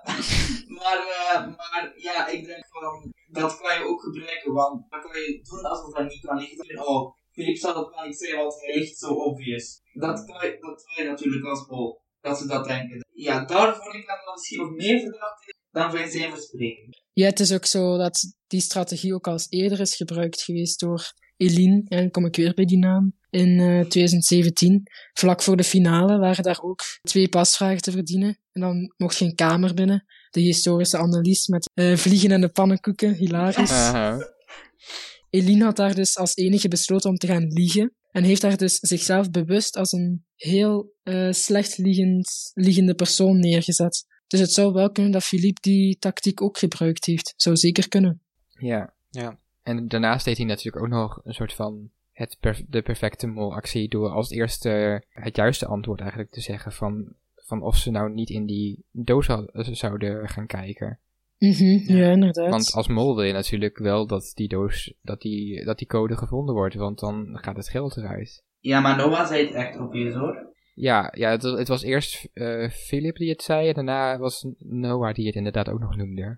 [SPEAKER 2] maar, eh, maar ja, ik denk van, dat kan je ook gebruiken, want dan kan je doen alsof dat niet kan liggen. Oh, Philippe zal het wel niet zijn, want hij ligt zo obvious. Dat kan je, dat kan je natuurlijk als mol, dat ze dat denken. Ja, daar vond ik dat wel misschien nog meer verdacht dan bij zijn verspreking.
[SPEAKER 3] Ja, het is ook zo dat die strategie ook al eens eerder is gebruikt geweest door Eline. En dan kom ik weer bij die naam. In eh, 2017, vlak voor de finale, waren daar ook twee pasvragen te verdienen. En dan mocht je een kamer binnen. De historische analyse met eh, vliegen en de pannenkoeken, hilarisch. Eline had daar dus als enige besloten om te gaan liegen. En heeft daar dus zichzelf bewust als een heel eh, slecht liegend, liegende persoon neergezet. Dus het zou wel kunnen dat Philippe die tactiek ook gebruikt heeft. Zou zeker kunnen.
[SPEAKER 4] Ja.
[SPEAKER 1] Ja.
[SPEAKER 4] En daarnaast deed hij natuurlijk ook nog een soort van het de perfecte molactie door als eerste het juiste antwoord eigenlijk te zeggen van, van of ze nou niet in die doos zouden gaan kijken.
[SPEAKER 3] Mhm, ja. inderdaad.
[SPEAKER 4] Want als mol wil je natuurlijk wel dat die doos, dat die, dat die code gevonden wordt, want dan gaat het geld eruit.
[SPEAKER 2] Ja, maar Noah zei het echt obvious hoor.
[SPEAKER 4] Ja, ja het, was- het was eerst eh Philip die het zei en daarna was Noah die het inderdaad ook nog noemde.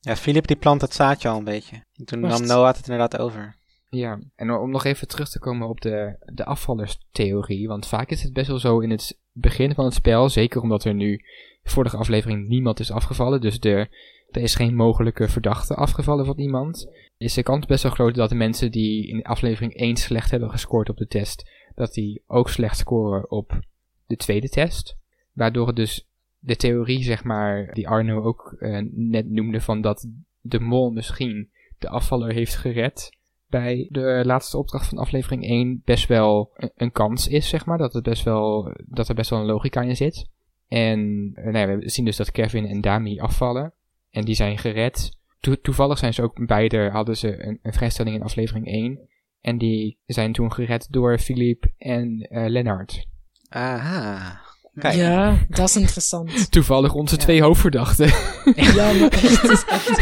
[SPEAKER 1] Ja, Philip die plant het zaadje al een beetje. En toen nam Noah het inderdaad over.
[SPEAKER 4] Ja, en om nog even terug te komen op de, de afvallerstheorie, want vaak is het best wel zo in het begin van het spel, zeker omdat er nu vorige aflevering niemand is afgevallen, dus de, er is geen mogelijke verdachte afgevallen van iemand, is de kans best wel groot dat de mensen die in aflevering 1 slecht hebben gescoord op de test, dat die ook slecht scoren op de tweede test, waardoor het dus de theorie, zeg maar, die Arno ook eh, net noemde, van dat de mol misschien de afvaller heeft gered, bij de laatste opdracht van aflevering 1 best wel een, een kans is, zeg maar. Dat, het best wel, dat er best wel een logica in zit. En eh, nou ja, we zien dus dat Kevin en Dami afvallen. En die zijn gered. To- toevallig zijn ze ook beide, hadden ze een, een vrijstelling in aflevering 1. En die zijn toen gered door Philippe en eh Lennart.
[SPEAKER 1] Aha. Kijk.
[SPEAKER 3] Ja, dat is interessant. [laughs]
[SPEAKER 4] Toevallig onze
[SPEAKER 1] Ja.
[SPEAKER 4] twee hoofdverdachten.
[SPEAKER 3] ja, maar echt, het is echt.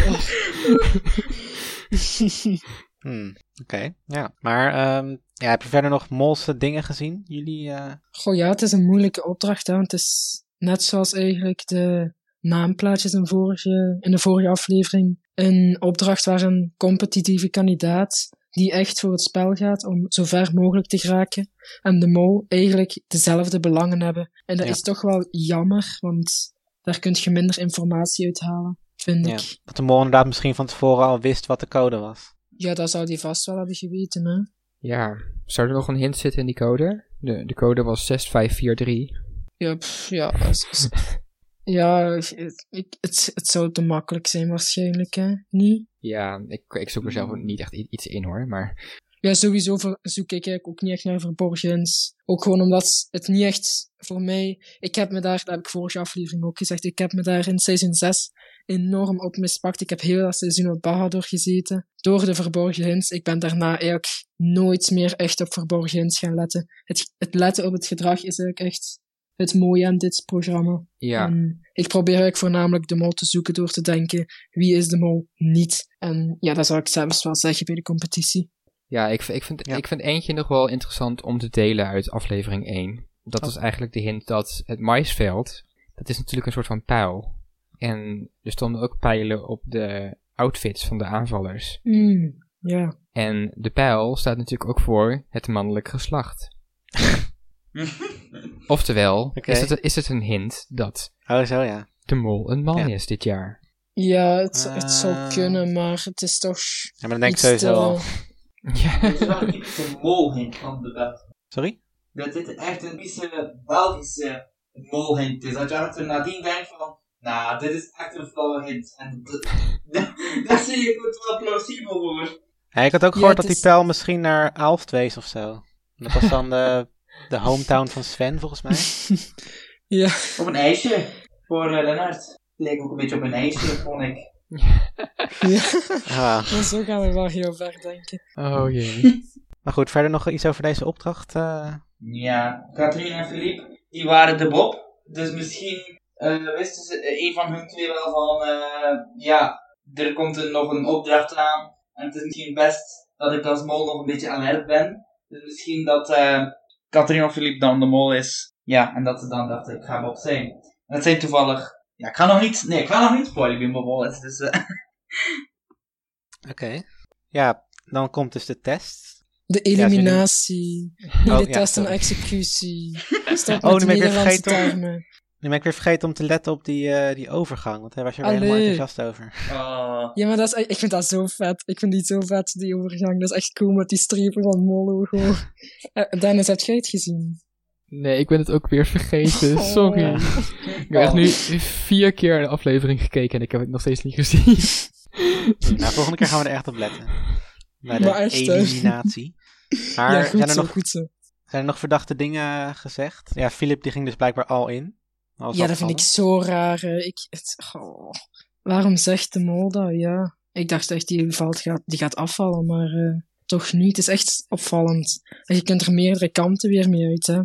[SPEAKER 3] [laughs] [laughs]
[SPEAKER 1] Hmm, Oké, ja. Maar ehm, ja, heb je verder nog molse dingen gezien? Jullie? eh,
[SPEAKER 3] Goh, ja, het is een moeilijke opdracht, hè, want het is net zoals eigenlijk de naamplaatjes in, vorige, in de vorige aflevering. Een opdracht waar een competitieve kandidaat, die echt voor het spel gaat om zo ver mogelijk te geraken, en de mol eigenlijk dezelfde belangen hebben. En dat
[SPEAKER 1] Ja.
[SPEAKER 3] is toch wel jammer, want daar kun je minder informatie uithalen, vind
[SPEAKER 1] Ja.
[SPEAKER 3] ik.
[SPEAKER 1] dat de mol inderdaad misschien van tevoren al wist wat de code was.
[SPEAKER 3] Ja, dat zou die vast wel hebben geweten, hè.
[SPEAKER 4] ja, zou er nog een hint zitten in die code? De, de code was 6543.
[SPEAKER 3] Ja, pff, ja. als- [laughs] ja, ik, ik- het, het zou te makkelijk zijn waarschijnlijk, hè? Niet?
[SPEAKER 4] Ja, ik, ik zoek er zelf niet echt iets in hoor, maar
[SPEAKER 3] Ja, sowieso zoek ik eigenlijk ook niet echt naar verborgens. Ook gewoon omdat het niet echt voor mij... Ik heb me daar, dat heb ik vorige aflevering ook gezegd, ik heb me daar in seizoen 6 enorm op mispakt. Ik heb heel dat seizoen op Baja doorgezeten. Door de verborgen hints. Ik ben daarna eigenlijk nooit meer echt op verborgen hints gaan letten. Het, het letten op het gedrag is eigenlijk echt het mooie aan dit programma.
[SPEAKER 4] ja.
[SPEAKER 3] En ik probeer eigenlijk voornamelijk de mol te zoeken door te denken, wie is de mol niet? En ja, dat zou ik zelfs wel zeggen bij de competitie.
[SPEAKER 4] Ja, ik, ik, vind,
[SPEAKER 1] Ja.
[SPEAKER 4] ik vind eentje nog wel interessant om te delen uit aflevering 1. Dat
[SPEAKER 1] Oh.
[SPEAKER 4] is eigenlijk de hint dat het maisveld, dat is natuurlijk een soort van pijl. En er stonden ook pijlen op de outfits van de aanvallers.
[SPEAKER 3] Ja.
[SPEAKER 4] En de pijl staat natuurlijk ook voor het mannelijk geslacht. [laughs] Oftewel, is, het, is het een hint dat
[SPEAKER 1] Oh, zo ja.
[SPEAKER 4] de mol een man
[SPEAKER 1] Ja.
[SPEAKER 4] is dit jaar?
[SPEAKER 3] Ja, het, het zou
[SPEAKER 1] Eh.
[SPEAKER 3] kunnen, maar het is toch
[SPEAKER 1] Ja, maar dan denk ik
[SPEAKER 3] iets
[SPEAKER 1] sowieso
[SPEAKER 3] te-
[SPEAKER 1] al. [laughs]
[SPEAKER 4] Ja.
[SPEAKER 2] Dit is wel een typische molhint van de Belgen.
[SPEAKER 1] Sorry?
[SPEAKER 2] Dat dit echt een typische Belgische molhint is. Dat je echt nadien denkt van, nou, dit is echt een flauwe hint. En dat- [laughs] daar zie ik het wel plausibel voor.
[SPEAKER 1] Ja, ik had ook
[SPEAKER 3] Ja,
[SPEAKER 1] gehoord dat
[SPEAKER 3] is-
[SPEAKER 1] die pijl misschien naar Aalst wees of zo. Dat was dan de, de hometown van Sven, volgens mij. [laughs]
[SPEAKER 3] Ja,
[SPEAKER 2] Op een ijsje. Voor uh, Lennart. Leek ook een beetje op een ijsje, vond ik.
[SPEAKER 3] ja.
[SPEAKER 1] Ah, [laughs]
[SPEAKER 3] zo gaan we wel heel ver denken.
[SPEAKER 4] Oh jee.
[SPEAKER 1] maar goed, verder nog iets over deze opdracht? eh?
[SPEAKER 2] Ja, Katrien en Philippe, die waren de Bob. Dus misschien eh, wisten ze, eh, een van hun twee wel van, eh, ja, er komt er nog een opdracht aan. En het is misschien best dat ik als mol nog een beetje alert ben. Dus misschien dat eh Katrien of Philippe dan de mol is. Ja, en dat ze dan dachten, ik ga Bob zijn. En dat zijn toevallig, ja, ik ga nog niet, nee, ik ga nog niet spoilen wie Bob Mol is. Dus, [laughs]
[SPEAKER 1] Oké. Ja, dan komt dus de test.
[SPEAKER 3] De
[SPEAKER 1] Ja,
[SPEAKER 3] eliminatie. Niet
[SPEAKER 1] Oh,
[SPEAKER 3] de
[SPEAKER 1] ja,
[SPEAKER 3] test en executie. [laughs] Stop
[SPEAKER 1] Oh,
[SPEAKER 3] met de
[SPEAKER 1] ben ik weer
[SPEAKER 3] Nederlandse
[SPEAKER 1] vergeten.
[SPEAKER 3] termen.
[SPEAKER 1] Nu ben ik weer vergeten om te letten op die, eh, die overgang, want daar was je weer
[SPEAKER 3] Allee.
[SPEAKER 1] helemaal enthousiast over.
[SPEAKER 2] oh.
[SPEAKER 3] Ja, maar dat is, ik vind dat zo vet. Ik vind die zo vet, die overgang. Dat is echt cool met die strepen van Molo. Eh, Dennis, heb jij het gezien?
[SPEAKER 4] Nee, ik ben het ook weer vergeten. Sorry.
[SPEAKER 3] Oh.
[SPEAKER 4] Ik heb echt nu vier keer een aflevering gekeken en ik heb het nog steeds niet gezien.
[SPEAKER 1] Nou, volgende keer gaan we er echt op letten. bij de
[SPEAKER 3] Maar echt, hè?
[SPEAKER 1] eliminatie. Maar
[SPEAKER 3] ja, goed
[SPEAKER 1] zijn, er
[SPEAKER 3] zo,
[SPEAKER 1] nog,
[SPEAKER 3] goed zo.
[SPEAKER 1] zijn er nog verdachte dingen gezegd? Ja, Philip die ging dus blijkbaar al in.
[SPEAKER 3] Ja, dat vind ik zo raar. Ik, het. Waarom zegt de mol dat? Ja, ik dacht echt die, valt, gaat, die gaat afvallen, maar eh, toch niet. Het is echt opvallend. En je kunt er meerdere kanten weer mee uit, hè.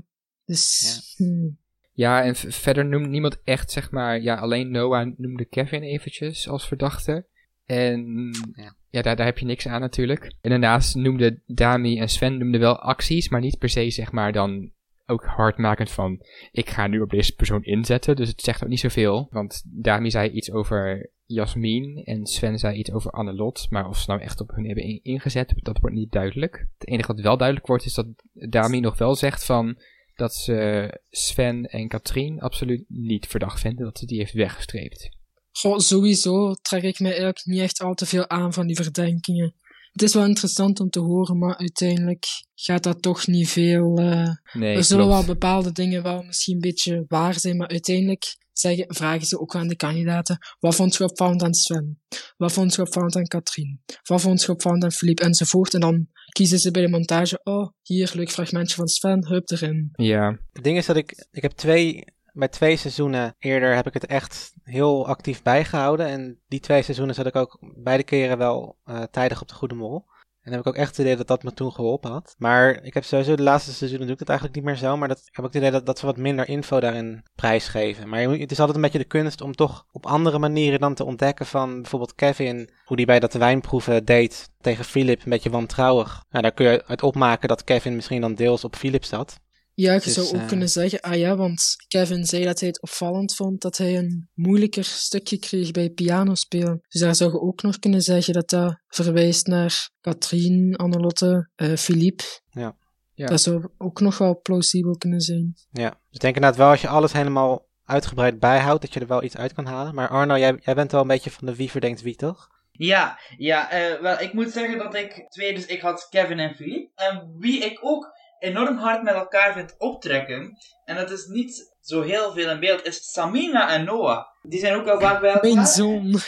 [SPEAKER 3] Dus, hmm.
[SPEAKER 4] Ja, en v- verder noemt niemand echt, zeg maar, ja, alleen Noah noemde Kevin eventjes als verdachte. En
[SPEAKER 1] Ja.
[SPEAKER 4] ja, daar, daar heb je niks aan natuurlijk. En daarnaast noemden Dami en Sven noemden wel acties, maar niet per se, zeg maar, dan ook hardmakend van, ik ga nu op deze persoon inzetten. Dus het zegt ook niet zoveel, want Dami zei iets over Jasmin en Sven zei iets over Annelot. Maar of ze nou echt op hun hebben in- ingezet, dat wordt niet duidelijk. Het enige wat wel duidelijk wordt, is dat Dami nog wel zegt van, dat ze Sven en Katrien absoluut niet verdacht vinden, dat ze die heeft weggestreept.
[SPEAKER 3] Goh, sowieso trek ik mij eigenlijk niet echt al te veel aan van die verdenkingen. Het is wel interessant om te horen, maar uiteindelijk gaat dat toch niet veel... eh,
[SPEAKER 4] Nee,
[SPEAKER 3] er zullen wel bepaalde dingen wel misschien een beetje waar zijn, maar uiteindelijk zeggen, vragen ze ook aan de kandidaten, wat vond je opvallend aan Sven? Wat vond je opvallend aan Katrien? Wat vond je opvallend aan Philippe? Enzovoort. En dan kiezen ze bij de montage, oh, hier, leuk fragmentje van Sven, hup erin.
[SPEAKER 4] Ja,
[SPEAKER 1] Het ding is dat ik, ik heb twee, bij twee seizoenen eerder heb ik het echt heel actief bijgehouden. En die twee seizoenen zat ik ook beide keren wel eh, tijdig op de goede mol. En heb ik ook echt het idee dat dat me toen geholpen had. Maar ik heb sowieso de laatste seizoenen doe ik het eigenlijk niet meer zo. Maar dat, ik heb ook het idee dat, dat ze wat minder info daarin prijsgeven. Maar het is altijd een beetje de kunst om toch op andere manieren dan te ontdekken van bijvoorbeeld Kevin. Hoe die bij dat wijnproeven deed tegen Philip, een beetje wantrouwig. Nou, daar kun je uit opmaken dat Kevin misschien dan deels op Philip zat.
[SPEAKER 3] Ja, je
[SPEAKER 1] Dus,
[SPEAKER 3] zou ook
[SPEAKER 1] eh,
[SPEAKER 3] kunnen zeggen, ah ja, want Kevin zei dat hij het opvallend vond dat hij een moeilijker stukje kreeg bij pianospelen. Dus daar zou je ook nog kunnen zeggen dat dat verwijst naar Katrien, Annelotte, eh Philippe.
[SPEAKER 1] Ja.
[SPEAKER 4] Ja.
[SPEAKER 3] Dat zou ook nog wel plausibel kunnen zijn.
[SPEAKER 1] Ja, dus ik denk inderdaad wel als je alles helemaal uitgebreid bijhoudt, dat je er wel iets uit kan halen. Maar Arno, jij, jij bent wel een beetje van de wie verdenkt wie, toch?
[SPEAKER 2] Ja, ja eh, wel, ik moet zeggen dat ik twee, dus ik had Kevin en Philippe. En wie ik ook enorm hard met elkaar vind optrekken, en dat is niet zo heel veel in beeld, is Samina en Noah. Die zijn ook wel vaak bij elkaar.
[SPEAKER 3] Mijn zoon. [laughs]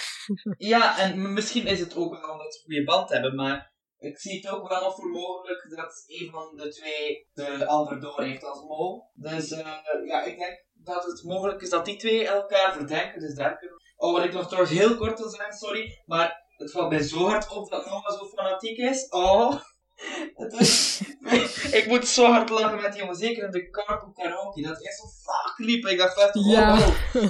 [SPEAKER 2] Ja, en misschien is het ook wel omdat ze een goede band hebben, maar ik zie het ook wel nog voor mogelijk dat een van de twee de ander door heeft als mol. Dus eh, ja, ik denk dat het mogelijk is dat die twee elkaar verdenken, dus daar kunnen. Oh, wat ik nog trouwens heel kort wil zeggen, sorry, maar het valt mij zo hard op dat Noah zo fanatiek is. Oh, [laughs] [laughs] ik moet zo hard lachen met die jongen, zeker in de carpool karaoke, dat is zo fuck liep. Ik dacht echt, oh,
[SPEAKER 3] Ja.
[SPEAKER 2] wow.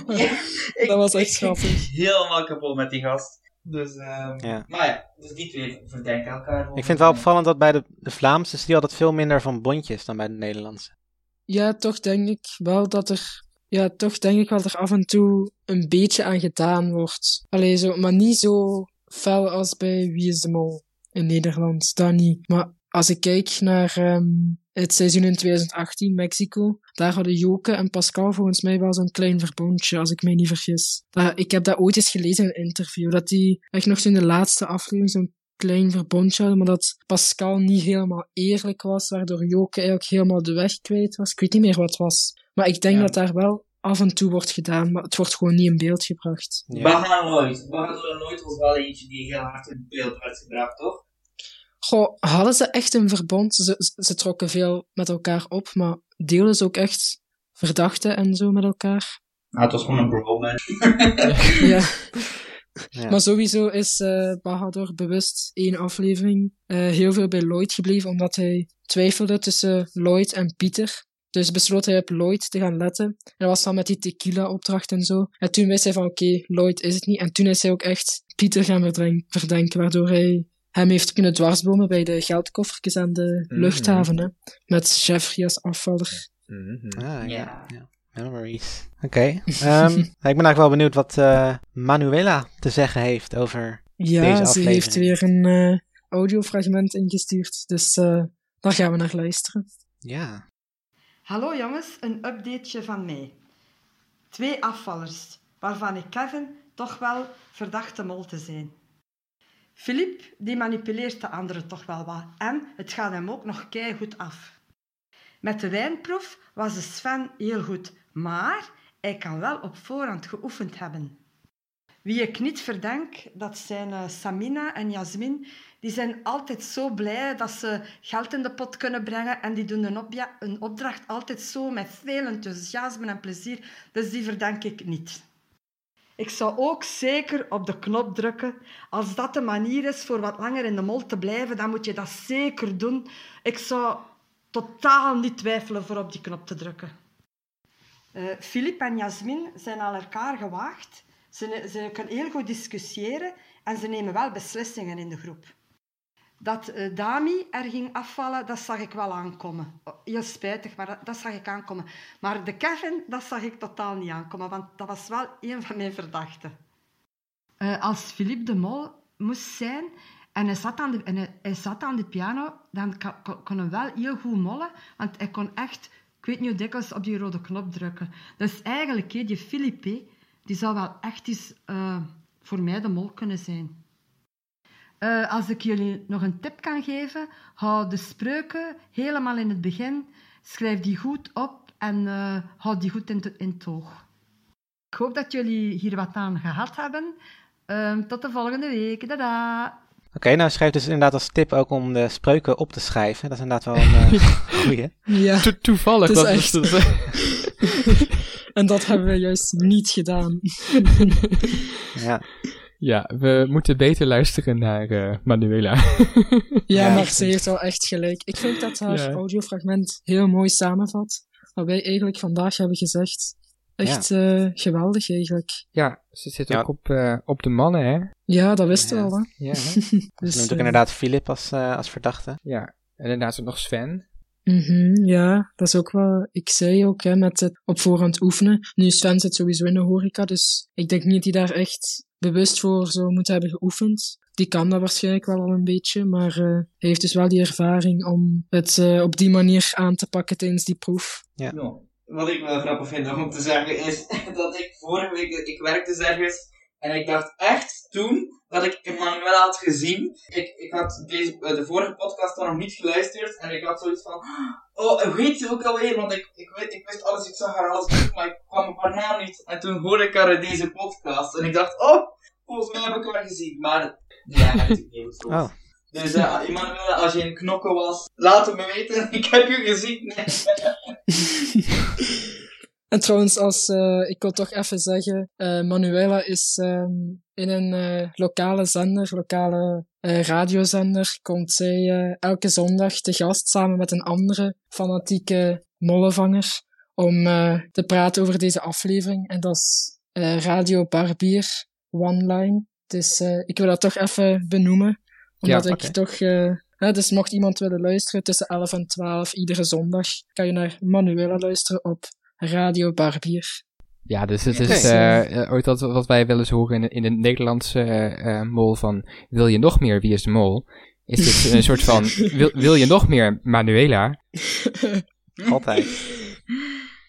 [SPEAKER 2] [laughs] Ja, ik-
[SPEAKER 3] Dat was echt grappig.
[SPEAKER 2] Helemaal kapot met die gast. Dus, ehm
[SPEAKER 1] Ja.
[SPEAKER 2] maar ja, dus die twee verdenken elkaar.
[SPEAKER 1] Ik vind het wel opvallend dat bij de, de Vlaamse je altijd veel minder van bondjes dan bij de Nederlandse.
[SPEAKER 3] Ja, toch denk ik wel dat er... Ja, toch denk ik wel dat er af en toe een beetje aan gedaan wordt. Allee, zo, maar niet zo fel als bij Wie is de Mol in Nederland. Dat niet. Maar als ik kijk naar ehm, het seizoen in 2018, Mexico, daar hadden Joke en Pascal volgens mij wel zo'n klein verbondje, als ik mij niet vergis. Daar, ik heb dat ooit eens gelezen in een interview, dat die echt nog zo in de laatste aflevering zo'n klein verbondje hadden, maar dat Pascal niet helemaal eerlijk was, waardoor Joke eigenlijk helemaal de weg kwijt was. Ik weet niet meer wat het was. Maar ik denk
[SPEAKER 2] Ja.
[SPEAKER 3] dat daar wel af en toe wordt gedaan, maar het wordt gewoon niet in beeld gebracht.
[SPEAKER 1] Ja.
[SPEAKER 2] Door nooit was wel eentje die heel hard in beeld werd gebracht, toch?
[SPEAKER 3] Goh, hadden ze echt een verbond? Ze, ze, trokken veel met elkaar op, maar deelden ze ook echt verdachten en zo met elkaar?
[SPEAKER 2] Nou, het was gewoon een bromance. [laughs]
[SPEAKER 3] ja.
[SPEAKER 1] Ja.
[SPEAKER 3] Maar sowieso is eh Bahadur bewust één aflevering eh, heel veel bij Lloyd gebleven, omdat hij twijfelde tussen Lloyd en Pieter. Dus besloot hij op Lloyd te gaan letten. En dat was dan met die tequila-opdracht en zo. En toen wist hij van, oké, Lloyd is het niet. En toen is hij ook echt Pieter gaan verdenken, waardoor hij hem heeft kunnen dwarsbomen bij de geldkoffertjes aan de
[SPEAKER 4] Mhm.
[SPEAKER 3] luchthaven, hè. Met Jeffrey als afvaller.
[SPEAKER 4] Mhm.
[SPEAKER 1] Ah, ja.
[SPEAKER 2] Ja. [laughs]
[SPEAKER 1] ja. Memories. Oké. ehm, ik ben eigenlijk wel benieuwd wat eh, Manuela te zeggen heeft over
[SPEAKER 3] Ja,
[SPEAKER 1] Deze
[SPEAKER 3] ze
[SPEAKER 1] aflevering.
[SPEAKER 3] heeft weer een eh, audiofragment ingestuurd. Dus eh, daar gaan we naar luisteren.
[SPEAKER 1] Ja.
[SPEAKER 6] Hallo jongens, een updateje van mij. Twee afvallers, waarvan ik Kevin toch wel verdachte mol te zijn. Philippe, die manipuleert de anderen toch wel wat en het gaat hem ook nog goed af. Met de wijnproef was de Sven heel goed, maar hij kan wel op voorhand geoefend hebben. Wie ik niet verdenk, dat zijn uh, Samina en Jasmin. Die zijn altijd zo blij dat ze geld in de pot kunnen brengen. En die doen een, op een opdracht altijd zo met veel enthousiasme en plezier. Dus die verdenk ik niet. Ik zou ook zeker op de knop drukken. Als dat de manier is voor wat langer in de mol te blijven, dan moet je dat zeker doen. Ik zou totaal niet twijfelen voor op die knop te drukken. Filip eh, en Jasmin zijn al elkaar gewaagd. Ze, ze kunnen heel goed discussiëren en ze nemen wel beslissingen in de groep. Dat uh, Dami er ging afvallen, dat zag ik wel aankomen. Oh, heel spijtig, maar dat, zag ik aankomen. Maar de Kevin, dat zag ik totaal niet aankomen, want dat was wel een van mijn verdachten. Uh, als Philippe de Mol moest zijn en hij zat aan de, aan piano, dan kon, hij wel heel goed mollen, want hij kon echt, ik weet niet hoe dikwijls, op die rode knop drukken. Dus eigenlijk, die Philippe, die zou wel echt eens uh, voor mij de mol kunnen zijn. Uh, als ik jullie nog een tip kan geven, hou de spreuken helemaal in het begin, schrijf die goed op en uh, houd die goed in, to in het oog. Ik hoop dat jullie hier wat aan gehad hebben. Uh, tot de volgende week. Dada!
[SPEAKER 1] Oké, okay, nou schrijf dus inderdaad als tip ook om de spreuken op te schrijven. Dat is inderdaad wel een uh, [laughs] goeie.
[SPEAKER 3] Ja,
[SPEAKER 4] to toevallig.
[SPEAKER 3] Is echt... het. [laughs] en dat hebben we juist niet gedaan.
[SPEAKER 1] ja. [laughs]
[SPEAKER 4] Ja, we moeten beter luisteren naar uh, Manuela. [laughs]
[SPEAKER 3] ja, maar ze heeft wel echt gelijk. Ik vind dat haar ja. audiofragment heel mooi samenvat. Wat wij eigenlijk vandaag hebben gezegd. Echt ja. uh, geweldig eigenlijk.
[SPEAKER 4] Ja, ze zit ook op, uh, op de mannen, hè?
[SPEAKER 3] Ja, dat wisten we al, hè?
[SPEAKER 4] Ja,
[SPEAKER 1] dus, [laughs] ze noemt ook inderdaad Philip als, als verdachte.
[SPEAKER 4] Ja, en daarnaast ook nog Sven.
[SPEAKER 3] Mm -hmm, ja, dat is ook wat ik zei ook, hè, met het op voorhand oefenen. Nu, Sven zit sowieso in de horeca, dus ik denk niet dat hij daar echt bewust voor zou moeten hebben geoefend. Die kan dat waarschijnlijk wel al een beetje, maar uh, hij heeft dus wel die ervaring om het uh, op die manier aan te pakken tijdens die proef.
[SPEAKER 1] Ja.
[SPEAKER 2] ja. Wat ik wel grappig vind om te zeggen is [laughs] dat ik vorige week, ik werkte ergens en ik dacht echt toen dat ik Emmanuel had gezien. Ik, ik had deze, de vorige podcast dan nog niet geluisterd en ik had zoiets van, [gasps] oh, heet ze ook alweer? Want ik, ik, weet, ik wist alles, ik zag haar alles, maar ik kwam op haar naam niet. En toen hoorde ik haar in deze podcast en ik dacht, oh, volgens mij heb ik haar gezien. Maar [laughs] ja, natuurlijk niet.
[SPEAKER 1] Oh.
[SPEAKER 2] Dus uh, Emmanuel, als je in knokken was, laat het me weten. [laughs] Ik heb je gezien. [laughs]
[SPEAKER 3] En trouwens, als, uh, ik wil toch even zeggen, uh, Manuela is um, in een uh, lokale zender, lokale radiozender, komt zij elke zondag te gast samen met een andere fanatieke mollevanger om te praten over deze aflevering. En dat is Radio Barbier One Line. Dus ik wil dat toch even benoemen, omdat ja, okay. ik toch... Ja, dus mocht iemand willen luisteren tussen 11 en 12 iedere zondag, kan je naar Manuela luisteren op Radio Barbier.
[SPEAKER 4] Ja, dus het is uh, ooit dat wat wij wel eens horen in, in de Nederlandse uh, mol van wil je nog meer Wie is de Mol? Is dit een soort van [laughs] wil, wil je nog meer Manuela? [laughs]
[SPEAKER 1] Altijd.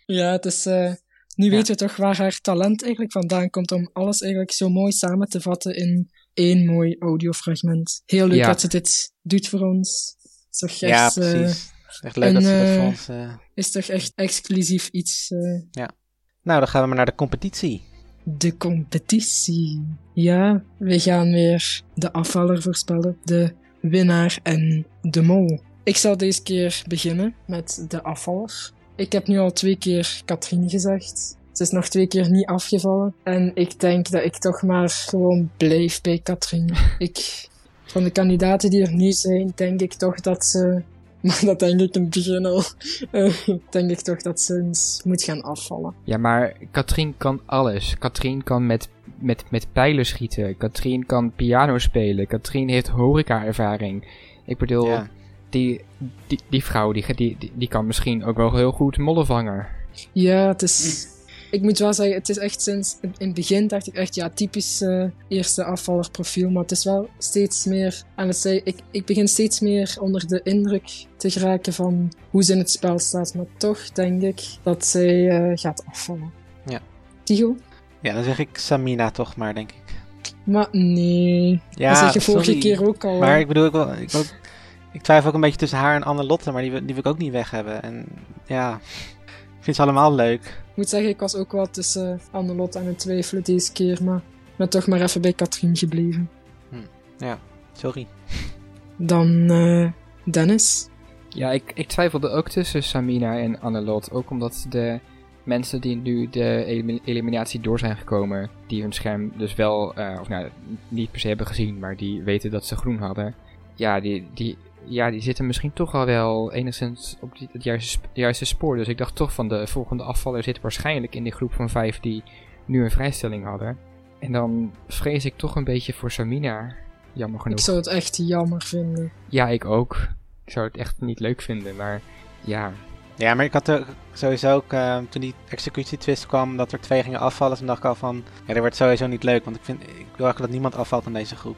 [SPEAKER 3] Ja, het is, uh, nu weten we toch waar haar talent eigenlijk vandaan komt om alles eigenlijk zo mooi samen te vatten in één mooi audiofragment. Heel leuk dat ze dit doet voor ons. Is toch echt,
[SPEAKER 1] ja, precies. Echt leuk en, dat ze dat voor ons... Uh...
[SPEAKER 3] Is toch echt exclusief iets... Uh...
[SPEAKER 1] Ja. Nou, dan gaan we maar naar de competitie.
[SPEAKER 3] De competitie. Ja, we gaan weer de afvaller voorspellen. De winnaar en de mol. Ik zal deze keer beginnen met de afvaller. Ik heb nu al twee keer Katrien gezegd. Ze is nog twee keer niet afgevallen. En ik denk dat ik toch maar gewoon blijf bij Katrien. [laughs] ik, van de kandidaten die er nu zijn, denk ik toch dat ze [laughs] maar dat denk ik in het begin al. [laughs] Denk ik toch dat ze eens moet gaan afvallen.
[SPEAKER 4] Ja, maar Katrien kan alles. Katrien kan met, met, met pijlen schieten. Katrien kan piano spelen. Katrien heeft horeca-ervaring. Ik bedoel, ja. Die, die, die vrouw die, die, die kan misschien ook wel heel goed mollen vangen.
[SPEAKER 3] Ja, het is ik moet wel zeggen, het is echt sinds in het begin dacht ik echt, ja, typisch uh, eerste afvallerprofiel. Maar het is wel steeds meer aan het. Ik, ik begin steeds meer onder de indruk te geraken van hoe ze in het spel staat. Maar toch denk ik dat zij uh, gaat afvallen.
[SPEAKER 1] Ja.
[SPEAKER 3] Tigo?
[SPEAKER 1] Ja, dan zeg ik Samina toch maar, denk ik.
[SPEAKER 3] Maar nee. Ja, dat zeg je vorige
[SPEAKER 1] sorry.
[SPEAKER 3] keer ook al.
[SPEAKER 1] Maar ik bedoel, ik, wil, ik, wil, ik twijfel ook een beetje tussen haar en Anne-Lotte, maar die, die wil ik ook niet weg hebben. En ja, ik vind ze allemaal leuk.
[SPEAKER 3] Ik moet zeggen, ik was ook wel tussen Anne-Lotte en het twijfelen deze keer, maar ben toch maar even bij Katrien gebleven.
[SPEAKER 1] Sorry.
[SPEAKER 3] Dan eh, Dennis.
[SPEAKER 4] Ja, ik, ik twijfelde ook tussen Samina en Annelot. Ook omdat de mensen die nu de elim- eliminatie door zijn gekomen, die hun scherm dus wel, eh, of nou, niet per se hebben gezien, maar die weten dat ze groen hadden. Ja, die, die, ja, die zitten misschien toch al wel enigszins op die, het juiste, sp- juiste spoor. Dus ik dacht toch van de volgende afvaller zit waarschijnlijk in die groep van vijf die nu een vrijstelling hadden. En dan vrees ik toch een beetje voor Samina. Jammer genoeg.
[SPEAKER 3] Ik zou het echt jammer vinden.
[SPEAKER 4] Ja, ik ook. Ik zou het echt niet leuk vinden, maar ja.
[SPEAKER 1] Ja, maar ik had er sowieso ook, eh, toen die executietwist kwam, dat er twee gingen afvallen. Toen dacht ik al van, ja, dat wordt sowieso niet leuk. Want ik, vind, ik wil eigenlijk dat niemand afvalt in deze groep.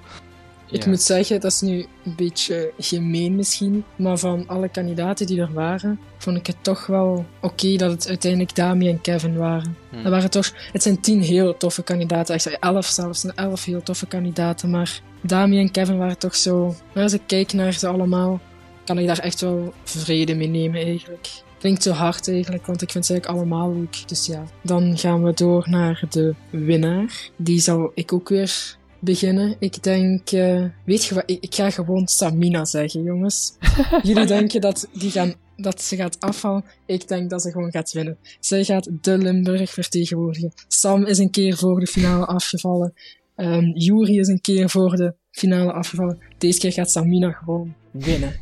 [SPEAKER 3] Ik
[SPEAKER 4] ja.
[SPEAKER 3] moet zeggen, dat is nu een beetje gemeen misschien, maar van alle kandidaten die er waren, vond ik het toch wel oké dat het uiteindelijk Dami en Kevin waren.
[SPEAKER 1] Hmm.
[SPEAKER 3] Er waren toch, het zijn tien heel toffe kandidaten, echt elf zelfs, zijn elf heel toffe kandidaten, maar Dami en Kevin waren toch zo, maar als ik kijk naar ze allemaal, kan ik daar echt wel vrede mee nemen eigenlijk. Klinkt zo hard eigenlijk, want ik vind ze eigenlijk allemaal leuk. Dus ja, dan gaan we door naar de winnaar. Die zal ik ook weer beginnen. Ik denk, eh, weet je wat, ik, ik ga gewoon Samina zeggen, jongens. [laughs] Jullie denken dat, die gaan, dat ze gaat afvallen. Ik denk dat ze gewoon gaat winnen. Zij gaat de Limburg vertegenwoordigen. Sam is een keer voor de finale afgevallen. Ehm Yuri is een keer voor de finale afgevallen. Deze keer gaat Samina gewoon winnen.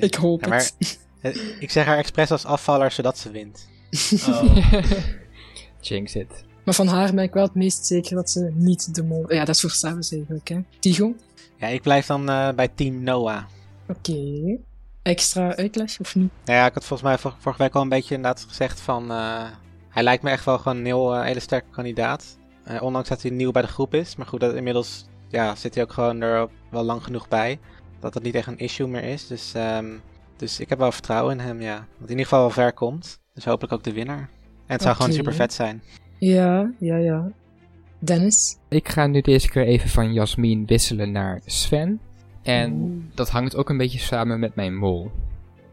[SPEAKER 3] Ik hoop
[SPEAKER 1] Ja, maar
[SPEAKER 3] het.
[SPEAKER 1] eh, ik zeg haar expres als afvaller, zodat ze wint. [laughs]
[SPEAKER 2] Oh.
[SPEAKER 4] Jinx it.
[SPEAKER 3] Maar van haar ben ik wel het meest zeker dat ze niet de mol... Ja, dat is voor Savas eigenlijk, hè. Tigo?
[SPEAKER 1] Ja, ik blijf dan eh, bij team Noah.
[SPEAKER 3] Oké. Extra uitleg, of niet?
[SPEAKER 1] Nou ja, ik had volgens mij vor- vorige week al een beetje inderdaad gezegd van... eh, hij lijkt me echt wel gewoon een heel, eh, hele sterke kandidaat. Ondanks dat hij nieuw bij de groep is. Maar goed, dat inmiddels ja, zit hij ook gewoon er wel lang genoeg bij. Dat het niet echt een issue meer is. Dus, ehm, dus ik heb wel vertrouwen in hem, ja. Dat hij in ieder geval wel ver komt. Dus hopelijk ook de winnaar. En het zou gewoon super vet zijn.
[SPEAKER 3] Ja, ja, ja. Dennis?
[SPEAKER 4] Ik ga nu deze keer even van Jasmin wisselen naar Sven. En
[SPEAKER 3] Oeh.
[SPEAKER 4] dat hangt ook een beetje samen met mijn mol.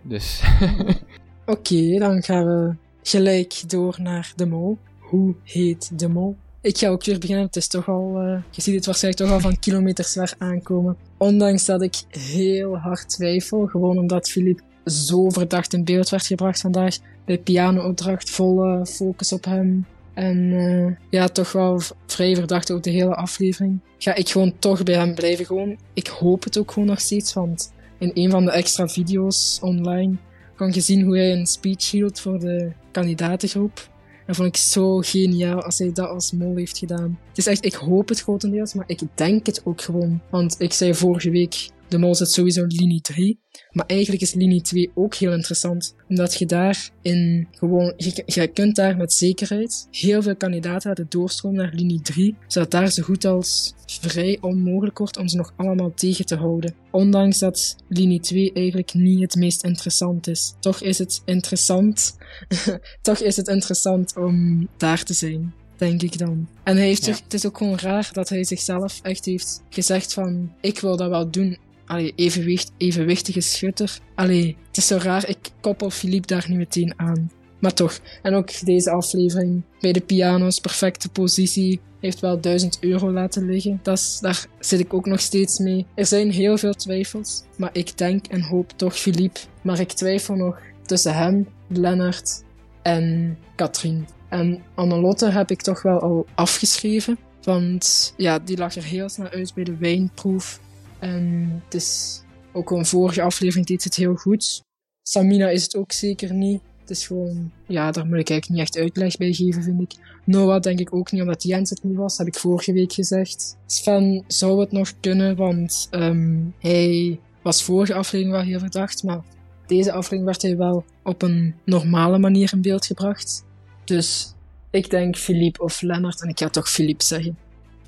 [SPEAKER 4] Dus [laughs]
[SPEAKER 3] Oké, dan gaan we gelijk door naar de mol. Hoe heet de mol? Ik ga ook weer beginnen. Het is toch al, eh, je ziet het waarschijnlijk toch al van kilometers ver aankomen. Ondanks dat ik heel hard twijfel, gewoon omdat Filip zo verdacht in beeld werd gebracht vandaag. Bij piano-opdracht, volle focus op hem. En eh, ja, toch wel vrij verdacht ook de hele aflevering. Ga ik gewoon toch bij hem blijven gewoon. Ik hoop het ook gewoon nog steeds, want in een van de extra video's online kan je zien hoe hij een speech hield voor de kandidatengroep. En vond ik zo geniaal als hij dat als mol heeft gedaan. Het is echt, ik hoop het grotendeels, maar ik denk het ook gewoon. Want ik zei vorige week, de mol zit sowieso in linie 3. Maar eigenlijk is linie 2 ook heel interessant. Omdat je daar in gewoon, je, je kunt daar met zekerheid heel veel kandidaten laten doorstromen naar linie 3. Zodat daar zo goed als vrij onmogelijk wordt om ze nog allemaal tegen te houden. Ondanks dat linie 2 eigenlijk niet het meest interessant is. Toch is het interessant. [laughs] Toch is het interessant om daar te zijn. Denk ik dan. En hij heeft
[SPEAKER 1] Ja.
[SPEAKER 3] zich, het is ook gewoon raar dat hij zichzelf echt heeft gezegd van, ik wil dat wel doen. Allee, evenwicht, evenwichtige schutter. Allee, het is zo raar, ik koppel Philippe daar niet meteen aan. Maar toch. En ook deze aflevering bij de piano's, perfecte positie. Heeft wel 1000 euro laten liggen. Dat daar zit ik ook nog steeds mee. Er zijn heel veel twijfels. Maar ik denk en hoop toch Philippe. Maar ik twijfel nog tussen hem, Lennart en Katrien. En Annelotte heb ik toch wel al afgeschreven. Want ja, die lag er heel snel uit bij de wijnproef. En het is ook een vorige aflevering deed het heel goed. Samina is het ook zeker niet. Het is gewoon, ja, daar moet ik eigenlijk niet echt uitleg bij geven, vind ik. Noah denk ik ook niet, omdat Jens het niet was, heb ik vorige week gezegd. Sven zou het nog kunnen, want ehm, hij was vorige aflevering wel heel verdacht, maar deze aflevering werd hij wel op een normale manier in beeld gebracht. Dus ik denk Philippe of Lennart, en ik ga toch Philippe zeggen.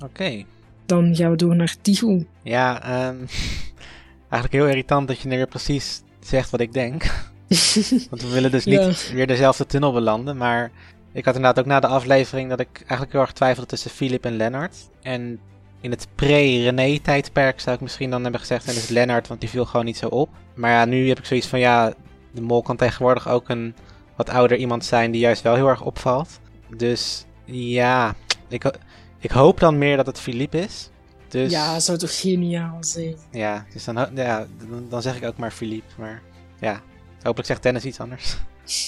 [SPEAKER 1] Oké.
[SPEAKER 3] Dan gaan we door naar Tigo.
[SPEAKER 1] Ja, ehm, [laughs] eigenlijk heel irritant dat je nu weer precies zegt wat ik denk. [laughs] Want we willen dus niet
[SPEAKER 3] Ja.
[SPEAKER 1] weer dezelfde tunnel belanden. Maar ik had inderdaad ook na de aflevering dat ik eigenlijk heel erg twijfelde tussen Philip en Lennart. En in het pre-René-tijdperk zou ik misschien dan hebben gezegd: en is Lennart, want die viel gewoon niet zo op. Maar ja, nu heb ik zoiets van: ja, de mol kan tegenwoordig ook een wat ouder iemand zijn die juist wel heel erg opvalt. Dus ja, ik, ik hoop dan meer dat het Philippe is. Dus
[SPEAKER 3] Ja, zou toch geniaal zijn.
[SPEAKER 1] ja, dus dan, ja, dan, dan zeg ik ook maar Philippe. Maar ja, hopelijk zegt Dennis iets anders.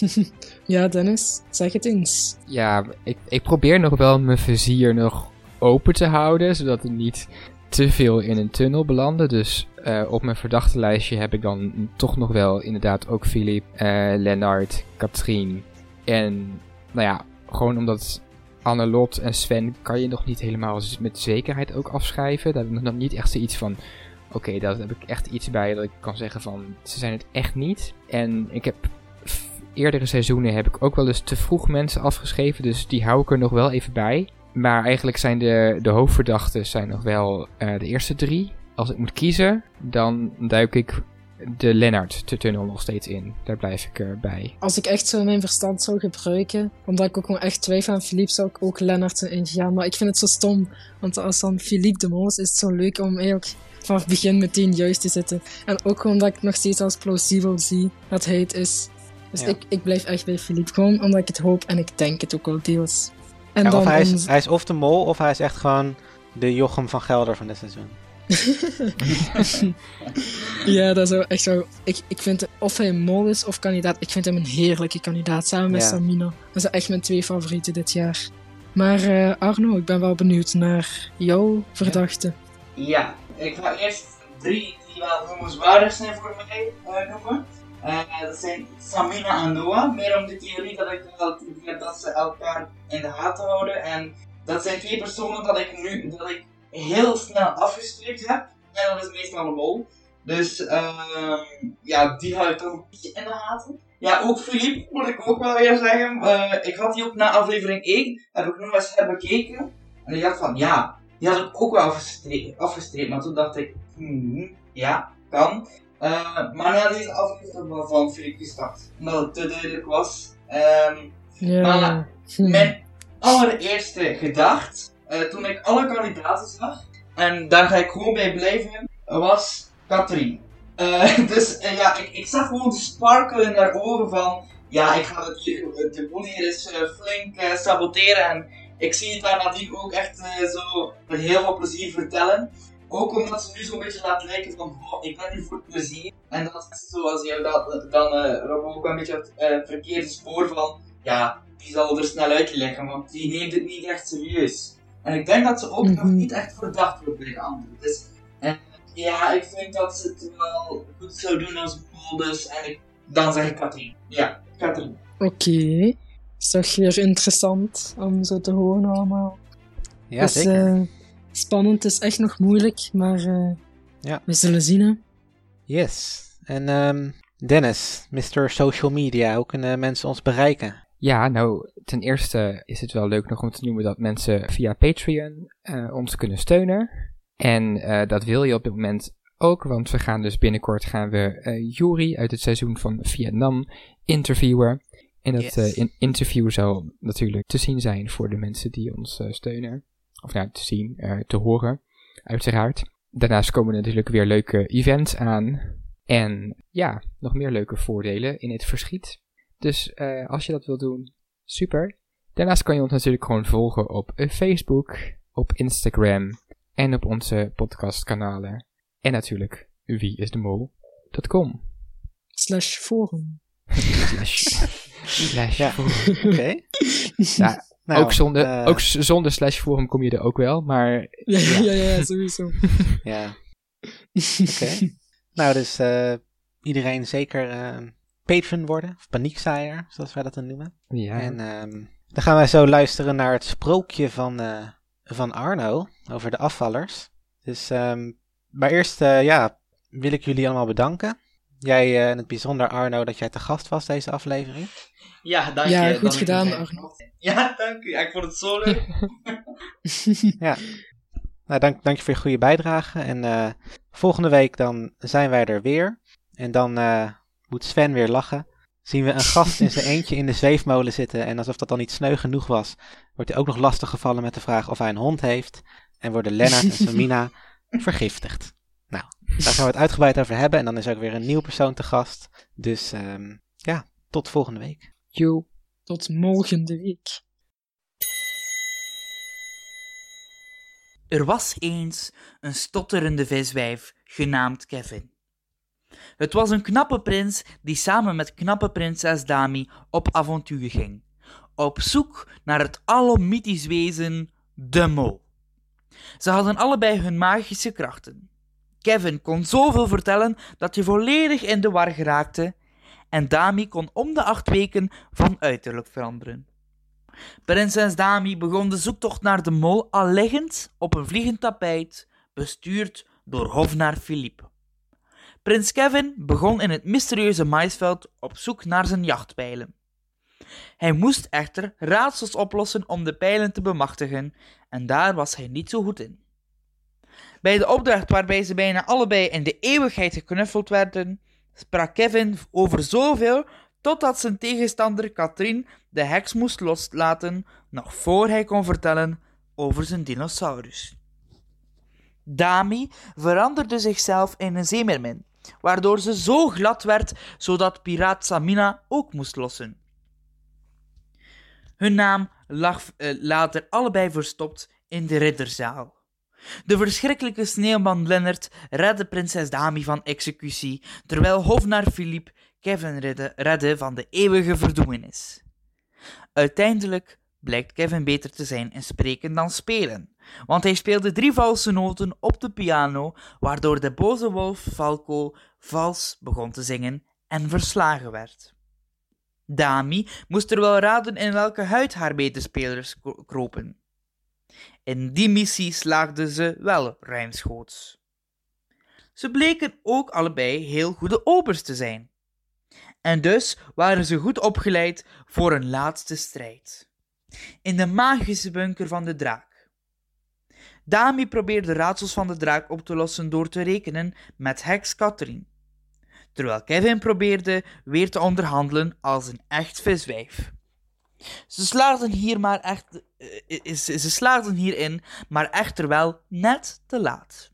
[SPEAKER 1] [laughs]
[SPEAKER 3] ja, Dennis, zeg het eens.
[SPEAKER 4] Ja, ik, ik probeer nog wel mijn vizier nog open te houden, zodat het niet te veel in een tunnel belanden. Dus eh, op mijn verdachte lijstje heb ik dan toch nog wel inderdaad ook Philippe, eh Lennart, Katrien. En nou ja, gewoon omdat Annelot en Sven kan je nog niet helemaal met zekerheid ook afschrijven. Daar heb ik nog niet echt zoiets van, oké, daar heb ik echt iets bij dat ik kan zeggen van, ze zijn het echt niet. En ik heb eerdere seizoenen heb ik ook wel eens te vroeg mensen afgeschreven, dus die hou ik er nog wel even bij. Maar eigenlijk zijn de, de hoofdverdachten zijn nog wel eh, de eerste drie. Als ik moet kiezen, dan duik ik de Lennart de tunnel nog steeds in. Daar blijf ik erbij.
[SPEAKER 3] Als ik echt zo mijn verstand zou gebruiken, omdat ik ook gewoon echt twijfel aan Philippe, zou ik ook Lennart erin gaan. Maar ik vind het zo stom, want als dan Philippe de Mol is, is het zo leuk om eigenlijk vanaf het begin meteen juist te zitten. En ook omdat ik nog steeds als plausibel zie dat hij het is. Dus
[SPEAKER 1] Ja.
[SPEAKER 3] ik, ik blijf echt bij Philippe, gewoon omdat ik het hoop en ik denk het ook wel deels. En
[SPEAKER 1] Ja,
[SPEAKER 3] dan
[SPEAKER 1] of hij is, hij is of de mol, of hij is echt gewoon de Jochem van Gelder van dit seizoen. [laughs]
[SPEAKER 3] Ja, dat zou echt zo. Ik, ik vind of hij een mol is of kandidaat. Ik vind hem een heerlijke kandidaat samen met
[SPEAKER 1] Ja.
[SPEAKER 3] Samina. Dat zijn echt mijn twee favorieten dit jaar. Maar eh, Arno, ik ben wel benieuwd naar jouw verdachte.
[SPEAKER 2] Ja, ik ga eerst drie die wel noemenswaardig zijn voor mij eh, noemen. Eh, dat zijn Samina en Noah. Meer om de theorie dat ik heb dat ze elkaar in de gaten houden. En dat zijn twee personen dat ik nu dat ik heel snel afgestreept heb. En dat is meestal een mol. Dus ehm, ja, die hou ik toch een beetje in de gaten. Ja, ook Philippe moet ik ook wel weer zeggen. Eh, ik had die ook na aflevering 1, heb ik nog eens bekeken. En ik dacht van, ja, die had ik ook wel afgestreept, afgestreept maar toen dacht ik, hmm, ja, kan. Eh, maar na deze aflevering heb ik wel van Philippe gestart. Omdat het te duidelijk was. Ehm,
[SPEAKER 3] Ja.
[SPEAKER 2] Maar-
[SPEAKER 3] Hm.
[SPEAKER 2] mijn allereerste gedacht, eh, toen ik alle kandidaten zag, en daar ga ik gewoon bij blijven, was Katrien. Eh, [laughs] dus eh, ja, ik, ik zag gewoon de sparkle in haar ogen van, ja, ik ga het hier, de boel hier eh, flink saboteren. En ik zie het haar nadien ook echt zo met heel veel plezier vertellen. Ook omdat ze nu zo'n beetje laat lijken van, ik ben hier voor plezier. En dat is zoals jou dat, dan Rob ook een beetje het verkeerde spoor van, ja, die zal er snel uitleggen, want die neemt het niet echt serieus. En ik denk dat ze ook nog
[SPEAKER 3] Mhm.
[SPEAKER 2] niet echt verdacht wordt bij de anderen. Dus eh, ja, ik vind dat ze het wel goed zou doen als Paul dus. En ik, dan zeg ik Katrien. Ja, Katrien.
[SPEAKER 3] Oké. Is toch weer interessant om zo te horen allemaal.
[SPEAKER 1] Ja,
[SPEAKER 3] dus,
[SPEAKER 1] zeker.
[SPEAKER 3] eh, spannend, het is echt nog moeilijk, maar eh,
[SPEAKER 1] Ja.
[SPEAKER 3] we zullen zien. Hè.
[SPEAKER 1] Yes. En ehm, Dennis, Mr. Social Media, hoe kunnen mensen ons bereiken?
[SPEAKER 4] Ja, nou, ten eerste is het wel leuk nog om te noemen dat mensen via Patreon eh, ons kunnen steunen. En eh, dat wil je op dit moment ook, want we gaan dus binnenkort gaan we eh Yuri uit het seizoen van Vietnam interviewen. En dat
[SPEAKER 1] Yes.
[SPEAKER 4] in- interview zal natuurlijk te zien zijn voor de mensen die ons steunen. Of nou, te zien, te horen, uiteraard. Daarnaast komen er natuurlijk weer leuke events aan. En ja, nog meer leuke voordelen in het verschiet. Dus eh, als je dat wilt doen, super. Daarnaast kan je ons natuurlijk gewoon volgen op eh, Facebook, op Instagram en op onze podcastkanalen. En natuurlijk wieisdemol.com.
[SPEAKER 3] Slash forum.
[SPEAKER 4] Slash, slash
[SPEAKER 1] Ja.
[SPEAKER 4] forum. [laughs]
[SPEAKER 1] Oké.
[SPEAKER 4] Ja,
[SPEAKER 1] Nou,
[SPEAKER 4] ook, zonder,
[SPEAKER 1] eh,
[SPEAKER 4] ook zonder slash forum kom je er ook wel, maar
[SPEAKER 3] Ja, ja, ja, ja, sowieso.
[SPEAKER 1] Ja. Oké. nou, dus eh, iedereen zeker eh, patron worden, of paniekzaaier, zoals wij dat dan noemen.
[SPEAKER 4] ja.
[SPEAKER 1] En ehm, dan gaan wij zo luisteren naar het sprookje van, eh, van Arno over de afvallers. Dus, ehm, maar eerst, eh, ja, wil ik jullie allemaal bedanken. Jij eh, in het bijzonder, Arno, dat jij te gast was deze aflevering.
[SPEAKER 2] Ja, dank
[SPEAKER 3] Ja,
[SPEAKER 2] je.
[SPEAKER 3] goed
[SPEAKER 2] dat ik
[SPEAKER 3] gedaan, Arno.
[SPEAKER 2] Ja, dank u. Ja, ik vond het zo leuk. [laughs]
[SPEAKER 1] Nou, dank, dank je voor je goede bijdrage. En eh, volgende week dan zijn wij er weer. En dan eh, moet Sven weer lachen. Zien we een gast in zijn [laughs] eentje in de zweefmolen zitten. En alsof dat dan niet sneu genoeg was, wordt hij ook nog lastig gevallen met de vraag of hij een hond heeft. En worden Lennart en Samina [laughs] vergiftigd. Nou, daar gaan we het uitgebreid over hebben. En dan is ook weer een nieuw persoon te gast. Dus ehm, ja, tot volgende week.
[SPEAKER 4] Joe.
[SPEAKER 3] Tot volgende week.
[SPEAKER 2] Er was eens een stotterende viswijf genaamd Kevin. Het was een knappe prins die samen met knappe prinses Dami op avontuur ging, op zoek naar het alomythisch wezen de mol. Ze hadden allebei hun magische krachten. Kevin kon zoveel vertellen dat je volledig in de war geraakte, en Dami kon om de acht weken van uiterlijk veranderen. Prinses Dami begon de zoektocht naar de mol al liggend op een vliegend tapijt, bestuurd door hofnaar Philippe. Prins Kevin begon in het mysterieuze maisveld op zoek naar zijn jachtpijlen. Hij moest echter raadsels oplossen om de pijlen te bemachtigen, en daar was hij niet zo goed in. Bij de opdracht waarbij ze bijna allebei in de eeuwigheid geknuffeld werden, sprak Kevin over zoveel totdat zijn tegenstander Katrien de heks moest loslaten nog voor hij kon vertellen over zijn dinosaurus. Dami veranderde zichzelf in een zeemermin, waardoor ze zo glad werd zodat piraat Samina ook moest lossen. Hun naam lag eh, later allebei verstopt in de ridderzaal. De verschrikkelijke sneeuwman Lennart redde prinses Dami van executie, terwijl hofnaar Philippe Kevin redde, redde van de eeuwige verdoemenis. Uiteindelijk blijkt Kevin beter te zijn in spreken dan spelen, want hij speelde drie valse noten op de piano, waardoor de boze wolf Falco vals begon te zingen en verslagen werd. Dami moest er wel raden in welke huid haar medespelers kropen. In die missie slaagden ze wel ruimschoots. Ze bleken ook allebei heel goede opers te zijn. En dus waren ze goed opgeleid voor een laatste strijd. In de magische bunker van de draak. Dami probeerde raadsels van de draak op te lossen door te rekenen met heks Catherine, terwijl Kevin probeerde weer te onderhandelen als een echt viswijf. Ze slaagden hier maar echt, uh, ze slaagden hierin, maar echter wel net te laat.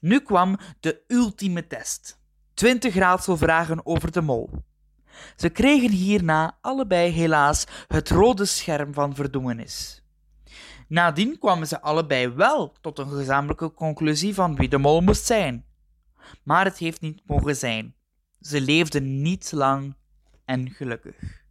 [SPEAKER 2] Nu kwam de ultieme test. Twintig raadselvragen over de mol. Ze kregen hierna allebei helaas het rode scherm van verdoemenis. Nadien kwamen ze allebei wel tot een gezamenlijke conclusie van wie de mol moest zijn. Maar het heeft niet mogen zijn. Ze leefden niet lang en gelukkig.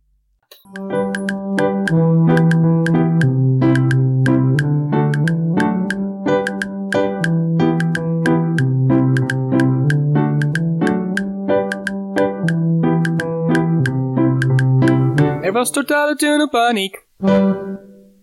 [SPEAKER 7] Er was totale paniek.